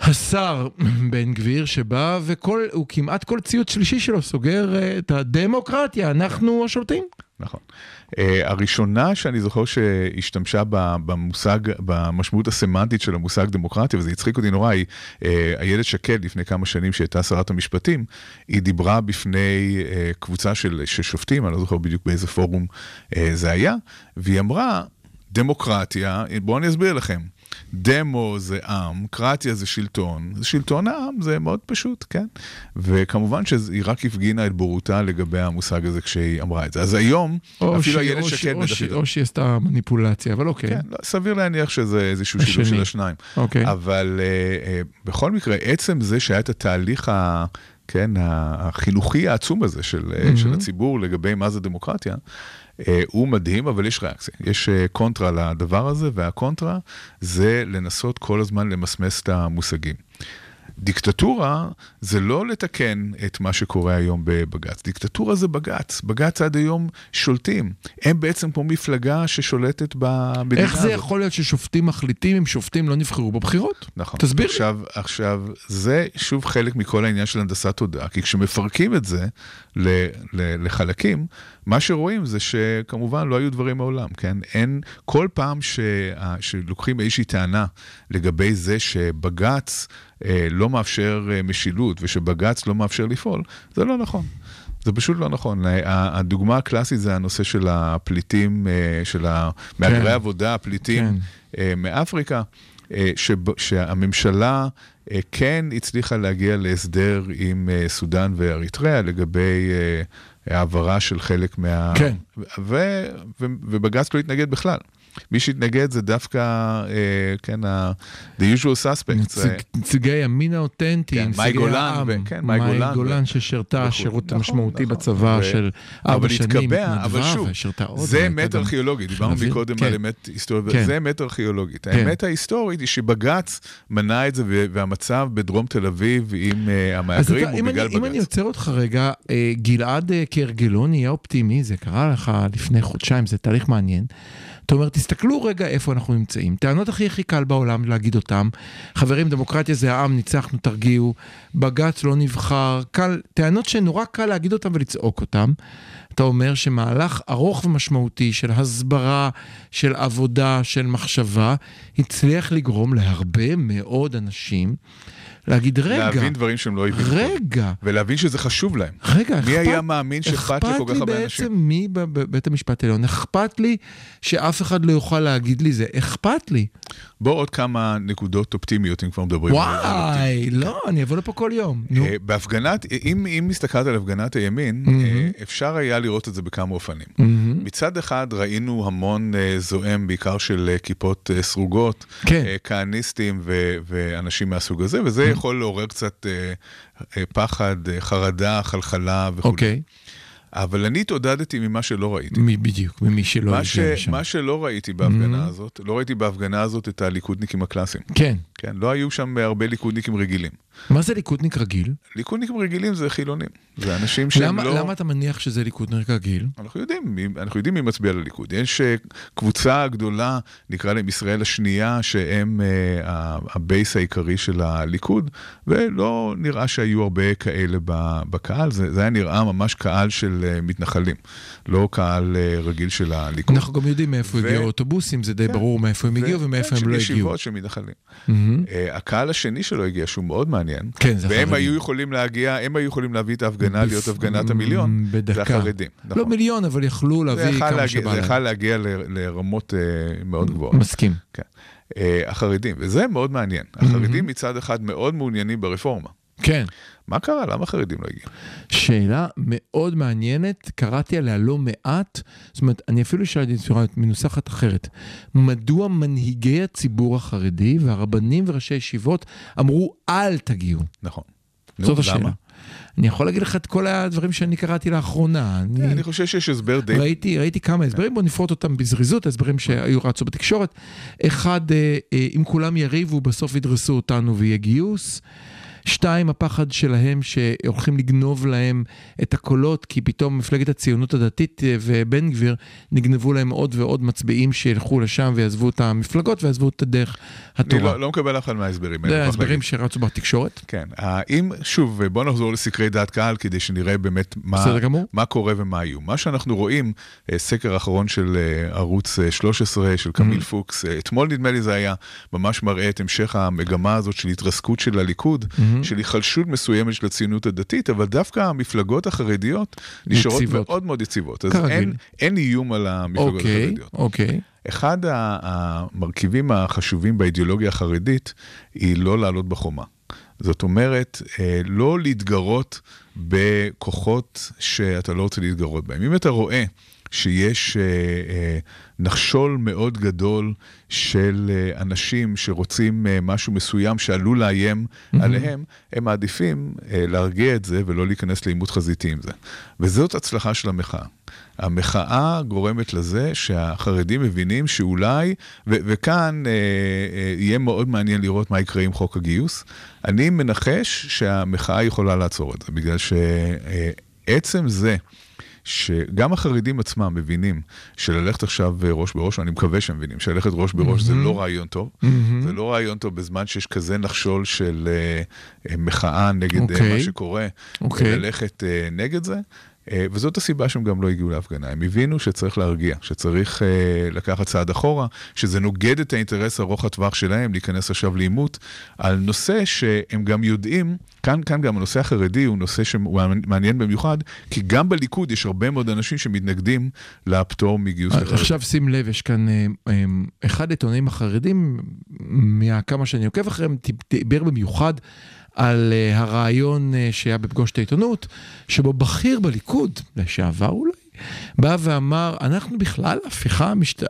השר [clears throat] בן גביר, שבא וכל, הוא כמעט כל ציוץ שלישי שלו סוגר אה, את הדמוקרטיה, אנחנו השולטים. נכון. Uh, הראשונה שאני זוכר שהשתמשה במושג, במשמעות הסמנטית של המושג דמוקרטיה, וזה הצחיק אותי נורא, היא uh, איילת שקד לפני כמה שנים שהייתה שרת המשפטים, היא דיברה בפני uh, קבוצה של, של שופטים, אני לא זוכר בדיוק באיזה פורום uh, זה היה, והיא אמרה, דמוקרטיה, בואו אני אסביר לכם. דמו זה עם, קרטיה זה שלטון, זה שלטון העם, זה מאוד פשוט, כן? וכמובן שהיא רק הפגינה את בורותה לגבי המושג הזה כשהיא אמרה את זה. אז היום, אפילו איילת שקד שהיא- או שהיא- עשתה מניפולציה, אבל אוקיי. כן, לא, סביר להניח שזה איזשהו שילוב. של השניים. אוקיי. אבל uh, uh, בכל מקרה, עצם זה שהיה את התהליך ה... כן, החינוכי העצום הזה של, mm-hmm. של הציבור לגבי מה זה דמוקרטיה, uh, הוא מדהים, אבל יש ריאקציה. יש uh, קונטרה לדבר הזה, והקונטרה זה לנסות כל הזמן למסמס את המושגים. דיקטטורה זה לא לתקן את מה שקורה היום בבג"ץ. דיקטטורה זה בג"ץ. בג"ץ עד היום שולטים. הם בעצם כמו מפלגה ששולטת במדינה איך זה הזאת. יכול להיות ששופטים מחליטים אם שופטים לא נבחרו בבחירות? נכון. תסביר לי. עכשיו, עכשיו, זה שוב חלק מכל העניין של הנדסת תודעה, כי כשמפרקים את זה ל, ל, לחלקים, מה שרואים זה שכמובן לא היו דברים מעולם, כן? אין, כל פעם ש, שלוקחים איזושהי טענה לגבי זה שבג"ץ אה, לא מאפשר אה, משילות ושבג"ץ לא מאפשר לפעול, זה לא נכון. זה פשוט לא נכון. הדוגמה הקלאסית זה הנושא של הפליטים, אה, של המהגרי כן. עבודה, הפליטים כן. אה, מאפריקה, אה, שהממשלה כן הצליחה להגיע להסדר עם סודאן ואריתריאה לגבי העברה של חלק מה... כן. ו- ו- ובג"ץ לא התנגד בכלל. מי שהתנגד זה דווקא, אה, כן, ה- the usual suspects. נציג- אה, נציגי הימין האותנטי, כן, נציגי מאי גולן ו- כן, מאי גולן ו- גולן ששירתה וכו'. שירות נכון, משמעותי נכון. בצבא ו- של ארבע אבל שנים, התקבע, אבל שוב. זה אמת ארכיאולוגית, דיברנו? מקודם כן. על אמת היסטורית, כן. זה אמת ארכיאולוגית. כן. האמת ההיסטורית היא שבג"ץ מנע את זה, ו- והמצב בדרום תל אביב עם אז המהגרים הוא בגלל אני, אם אני בג"ץ. עוצר אותך רגע, אה, גלעד כהרגלו נהיה אופטימי, זה קרה לך לפני חודשיים, זה תהליך מעניין. אתה אומר, תסתכלו רגע איפה אנחנו נמצאים. טענות הכי הכי קל בעולם להגיד אותם. חברים, דמוקרטיה זה העם, ניצחנו, תרגיעו. בג"ץ לא נבחר. קל, טענות שנורא קל להגיד אותם ולצעוק אותם. אתה אומר שמהלך ארוך ומשמעותי של הסברה, של עבודה, של מחשבה, הצליח לגרום להרבה מאוד אנשים להגיד, רגע, להבין דברים שהם לא הבינו. רגע, ולהבין שזה חשוב להם. רגע, מי היה מאמין שאכפת לכל כך הרבה אכפת לי אנשים? בעצם מי בבית המשפט העליון, אכפת לי שאף אחד לא יוכל להגיד לי זה, אכפת לי. בוא עוד כמה נקודות אופטימיות, אם כבר מדברים על- על וואי, לא, אני אבוא לפה כל יום. נו, אה, בהפגנת, אם, אם הסתכלת על הפגנת הימין. אה, אפשר היה לראות את זה בכמה אופנים. מהמם. מצד אחד ראינו המון אה, זועם, בעיקר של כיפות סרוגות, כן. כהניסטים ו- ואנשים מהסוג הזה, וזה יכול לעורר קצת פחד, חרדה, חלחלה וכו'. אוקיי, אבל אני התעודדתי ממה שלא ראיתי. מי בדיוק, ממי שלא הגיע ש... לשם. מה שלא ראיתי בהפגנה Mhm. הזאת, לא ראיתי בהפגנה הזאת את הליכודניקים הקלאסיים. כן, כן, לא היו שם הרבה ליכודניקים רגילים. מה זה ליכודניק רגיל? ליכודניקים רגילים זה חילונים. זה אנשים שהם למה לא... למה אתה מניח שזה ליכודניק רגיל? אנחנו יודעים, אנחנו יודעים מי מצביע לליכוד. יש אה, קבוצה גדולה, נקרא להם ישראל השנייה, שהם אה, ה base העיקרי של הליכוד, ולא נראה שהיו הרבה כאלה בקהל, זה, זה היה נראה ממש קהל של אה, מתנחלים, לא קהל אה, רגיל של הליכוד. אנחנו גם יודעים מאיפה ו- הגיעו האוטובוסים, זה די כן. ברור מאיפה הם הגיעו ומאיפה כן, הם של לא הגיעו. ישיבות של מתנחלים. מהמם. אה, הקהל השני שלו הגיע, שהוא מאוד מעניין, כן, זה והם החרדים. היו יכולים להגיע, הם היו יכולים להביא את ההפגנה, להיות בפ- הפגנת המיליון, זה בדקה. החרדים. לא מיליון, אבל יכלו זה להביא כמה להגיע, שבא זה להם. יכול להגיע ל- לרמות אה, מאוד גבוהות. מסכים. כן. אה, החרדים, וזה מאוד מעניין. החרדים מצד אחד מאוד מעוניינים ברפורמה. כן. מה קרה? למה החרדים לא הגיעו? שאלה מאוד מעניינת, קראתי עליה לא מעט, זאת אומרת, אני אפילו שאלתי בצורה מנוסחת אחרת. מדוע מנהיגי הציבור החרדי והרבנים וראשי ישיבות אמרו, אל תגיעו? נכון. זאת השאלה. למה? אני יכול להגיד לך את כל הדברים שאני קראתי לאחרונה. אני... כן, אני חושב שיש הסבר די... ראיתי, ראיתי כמה הסברים, בוא נפרוט אותם בזריזות, הסברים שהיו רצו בתקשורת. אחד, אה, אה, אם כולם יריבו, בסוף ידרסו אותנו ויהיה גיוס. שתיים, הפחד שלהם שהולכים לגנוב להם את הקולות, כי פתאום מפלגת הציונות הדתית אה, ובן גביר נגנבו להם עוד ועוד מצביעים שילכו לשם ויעזבו את המפלגות ויעזבו את הדרך אני התורה. לא, לא מקבל אף אחד מההסברים האלה. זה אני ההסברים. שרצו בתקשורת. כן. האם, שוב, בוא נחזור לסקרי דעת קהל כדי שנראה באמת מה. מה קורה ומה יהיו. מה שאנחנו רואים, אה, סקר אחרון של אה, ערוץ אה, 13, של קמיל Mm-hmm. פוקס, אה, אתמול נדמה לי זה היה, ממש מראה את המשך המגמה הזאת של התרסקות של הליכוד, Mm-hmm. של היחלשות מסוימת של הציונות הדתית, אבל דווקא המפלגות החרדיות נשארות יציבות. מאוד מאוד יציבות. אז. אין, אין איום על המפלגות אוקיי, החרדיות. אוקיי. אחד ה- המרכיבים החשובים באידיאולוגיה החרדית היא לא לעלות בחומה. זאת אומרת, אה, לא להתגרות בכוחות שאתה לא רוצה להתגרות בהם. אם אתה רואה שיש אה, אה, נחשול מאוד גדול של אה, אנשים שרוצים אה, משהו מסוים שעלול לאיים עליהם, הם מעדיפים אה, להרגיע את זה ולא להיכנס לעימות חזיתי עם זה. וזאת הצלחה של המחאה. המחאה גורמת לזה שהחרדים מבינים שאולי, ו- וכאן אה, אה, יהיה מאוד מעניין לראות מה יקרה עם חוק הגיוס. אני מנחש שהמחאה יכולה לעצור את זה, בגלל שעצם זה שגם החרדים עצמם מבינים שללכת עכשיו אה, ראש בראש, ואני מקווה שהם מבינים שללכת ראש בראש זה לא רעיון טוב. זה לא רעיון טוב בזמן שיש כזה נחשול של אה, מחאה נגד אוקיי. מה שקורה, אוקיי. ללכת אה, נגד זה. אה, וזאת הסיבה שהם גם לא הגיעו להפגנה. הם הבינו שצריך להרגיע, שצריך אה, לקחת צעד אחורה, שזה נוגד את האינטרס ארוך הטווח שלהם להיכנס עכשיו לעימות על נושא שהם גם יודעים, כאן, כאן גם הנושא החרדי הוא נושא שהוא מעניין במיוחד, כי גם בליכוד יש הרבה מאוד אנשים שמתנגדים לפטור מגיוס לחרדים. עכשיו שים לב, יש כאן אה, אה, אחד העיתונאים החרדים, מהכמה שאני עוקב אחריהם, דיבר במיוחד על אה, הרעיון אה, שהיה בפגוש את העיתונות, שבו בכיר בליכוד, לשעבר אולי, בא ואמר, אנחנו בכלל, הפיכה, המשת...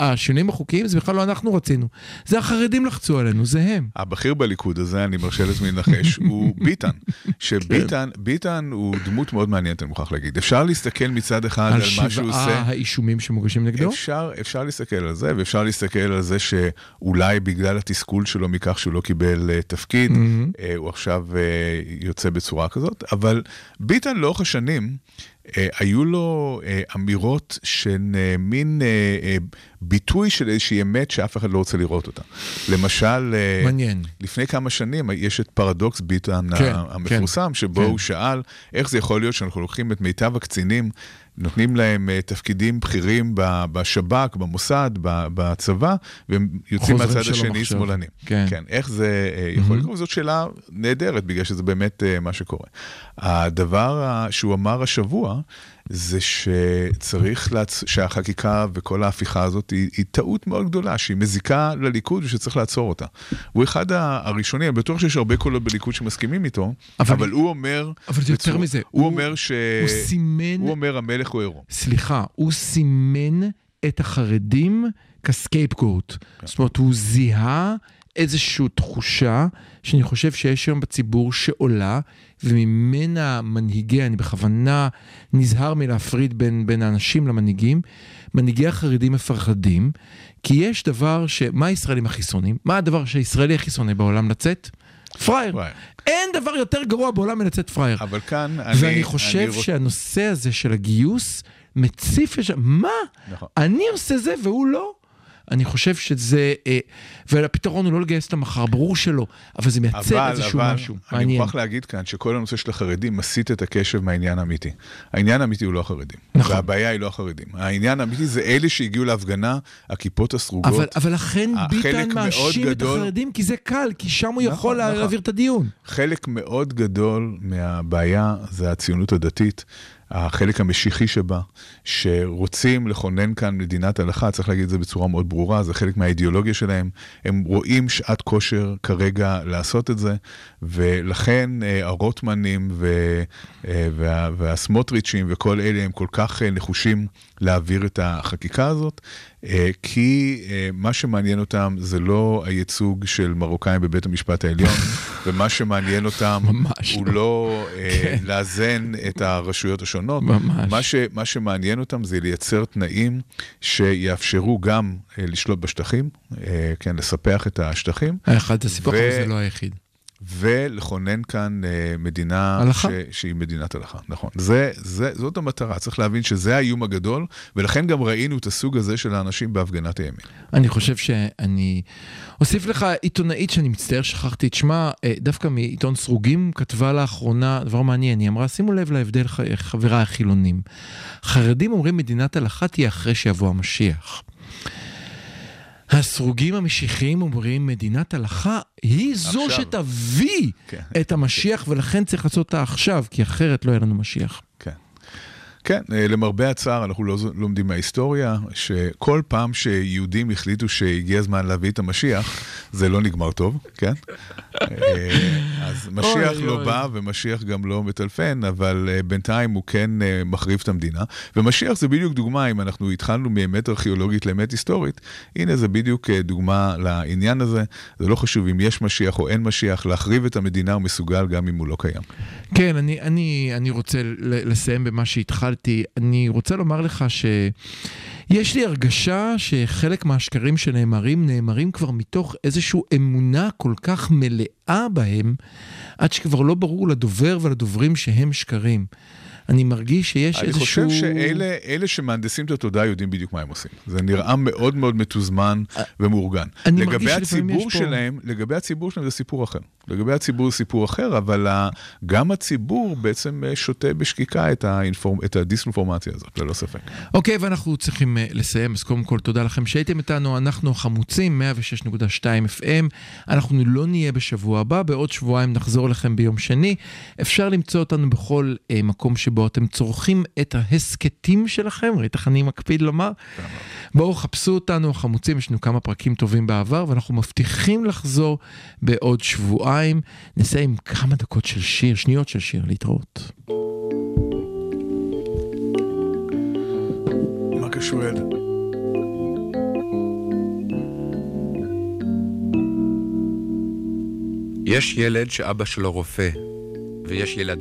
השינויים החוקיים זה בכלל לא אנחנו רצינו, זה החרדים לחצו עלינו, זה הם. הבכיר בליכוד הזה, אני מרשה לעצמי לנחש, [laughs] הוא ביטן. שביטן, ביטן הוא דמות מאוד מעניינת, אני מוכרח להגיד. אפשר להסתכל מצד אחד על, על מה שהוא עושה. שבעה האישומים שמוגשים נגדו? אפשר, אפשר להסתכל על זה, ואפשר להסתכל על זה שאולי בגלל התסכול שלו מכך שהוא לא קיבל uh, תפקיד, uh, הוא עכשיו uh, יוצא בצורה כזאת, אבל ביטן לאורך השנים, היו לו uh, אמירות שהן uh, מין ביטוי של איזושהי אמת שאף אחד לא רוצה לראות אותה. למשל, מעניין. לפני כמה שנים יש את פרדוקס ביטן כן, המפורסם, שבו כן. הוא שאל איך זה יכול להיות שאנחנו לוקחים את מיטב הקצינים, נותנים להם אה, תפקידים בכירים בשב"כ, במוסד, בצבא, והם יוצאים מהצד השני. שמאלנים. כן. כן, איך זה אה, יכול Mhm. לקרות? זאת שאלה נהדרת, בגלל שזה באמת אה, מה שקורה. הדבר שהוא אמר השבוע, זה שצריך, להצ... שהחקיקה וכל ההפיכה הזאת היא, היא טעות מאוד גדולה, שהיא מזיקה לליכוד ושצריך לעצור אותה. הוא אחד הראשונים, אני בטוח שיש הרבה קולות בליכוד שמסכימים איתו, אבל- אבל, הוא אומר... אבל זה יותר בצורה- מזה, הוא, הוא- אומר ש... הוא סימן, הוא אומר המלך הוא עירום. סליחה, הוא סימן את החרדים כסקייפגוט. זאת אומרת, הוא זיהה איזושהי תחושה שאני חושב שיש היום בציבור שעולה, וממנה מנהיגי, אני בכוונה נזהר מלהפריד בין, בין האנשים למנהיגים, מנהיגי החרדים מפחדים, כי יש דבר ש... מה הישראלים הכי שונאים? מה הדבר שהישראלי הכי שונא בעולם לצאת? פראייר. אין דבר יותר גרוע בעולם מלצאת פראייר. אבל כאן אני... ואני חושב אני שהנושא הזה של הגיוס מציף. מה? נכון. אני עושה זה והוא לא? אני חושב שזה, אה, והפתרון הוא לא לגייס אותם מחר, ברור שלא, אבל זה מייצר אבל, איזשהו אבל, משהו אני מעניין. מוכרח להגיד כאן שכל הנושא של החרדים מסיט את הקשב מהעניין האמיתי. העניין האמיתי הוא לא החרדים. נכון. והבעיה היא לא החרדים. העניין האמיתי זה אלה שהגיעו להפגנה, הכיפות הסרוגות. אבל, אבל לכן ביטן מאשים את גדול- החרדים, כי זה קל, כי שם הוא נכון, יכול נכון. להעביר את הדיון. חלק מאוד גדול מהבעיה זה הציונות הדתית, החלק המשיחי שבה, שרוצים לכונן כאן מדינת הלכה, צריך להגיד את זה בצורה מאוד ברורה, זה חלק מהאידיאולוגיה שלהם. הם רואים שעת כושר כרגע לעשות את זה, ולכן אה, הרוטמנים ו, אה, וה, והסמוטריצ'ים וכל אלה הם כל כך אה, נחושים להעביר את החקיקה הזאת, כי אה, מה שמעניין אותם זה לא הייצוג של מרוקאים בבית המשפט העליון, [laughs] ומה שמעניין אותם הוא לא. לא אה, כן. לאזן את הרשויות השונות. ממש. מה, ש, מה שמעניין אותם זה לייצר תנאים שיאפשרו גם אה, לשלוט בשטחים, אה, כן, לספח את השטחים, אחד הסיפור, ו- אבל זה לא היחיד. ולכונן כאן אה, מדינה הלכה. ש, שהיא מדינת הלכה. נכון. זה, זה, זאת המטרה, צריך להבין שזה האיום הגדול, ולכן גם ראינו את הסוג הזה של האנשים בהפגנת הימין. אני חושב שאני אוסיף לך עיתונאית שאני מצטער שכחתי את שמה, אה, דווקא מעיתון סרוגים, כתבה לאחרונה דבר מעניין, היא אמרה, שימו לב להבדל חבריי החילונים. חרדים אומרים מדינת הלכה תהיה אחרי שיבוא המשיח. הסרוגים המשיחיים אומרים, מדינת הלכה היא זו עכשיו. שתביא כן. את המשיח, ולכן צריך לעשות אותה עכשיו, כי אחרת לא יהיה לנו משיח. כן. כן, אה, למרבה הצער, אנחנו לא לומדים מההיסטוריה, שכל פעם שיהודים החליטו שהגיע הזמן להביא את המשיח, זה לא נגמר טוב, כן? אה, אז משיח אוי, לא אוי. בא ומשיח גם לא מטלפן, אבל אה, בינתיים הוא כן מחריב את המדינה. ומשיח זה בדיוק דוגמה, אם אנחנו התחלנו מאמת ארכיאולוגית לאמת היסטורית, הנה זה בדיוק דוגמה לעניין הזה. זה לא חשוב אם יש משיח או אין משיח, להחריב את המדינה הוא מסוגל גם אם הוא לא קיים. כן, אני, אני, אני רוצה לסיים במה שהתחלתי. אני רוצה לומר לך שיש לי הרגשה שחלק מהשקרים שנאמרים, נאמרים כבר מתוך איזושהי אמונה כל כך מלאה בהם, עד שכבר לא ברור לדובר ולדוברים שהם שקרים. אני מרגיש שיש אני איזשהו... חושב שאלה אלה שמהנדסים את התודעה יודעים בדיוק מה הם עושים. זה נראה מאוד מאוד מתוזמן ומאורגן. אני מרגיש לגבי שלפעמים הציבור יש פה- לגבי הציבור שלהם זה סיפור אחר. לגבי הציבור סיפור אחר, אבל גם הציבור בעצם אה, שותה בשקיקה את, האינפורמ... את הדיסאינפורמציה הזאת, ללא ספק. אוקיי, ואנחנו צריכים uh, לסיים, אז קודם כל תודה לכם שהייתם איתנו, אנחנו החמוצים, 106.2 FM, אנחנו לא נהיה בשבוע הבא, בעוד שבועיים נחזור לכם ביום שני. אפשר למצוא אותנו בכל uh, מקום שבו אתם צורכים את ההסכתים שלכם, ראית איך אני מקפיד לומר? בואו חפשו אותנו, החמוצים, יש לנו כמה פרקים טובים בעבר, ואנחנו מבטיחים לחזור בעוד שבועיים. נסיים עם כמה דקות של שיר, שניות של שיר, להתראות. מה קשור ילד? יש ילד שאבא שלו רופא, ויש ילדים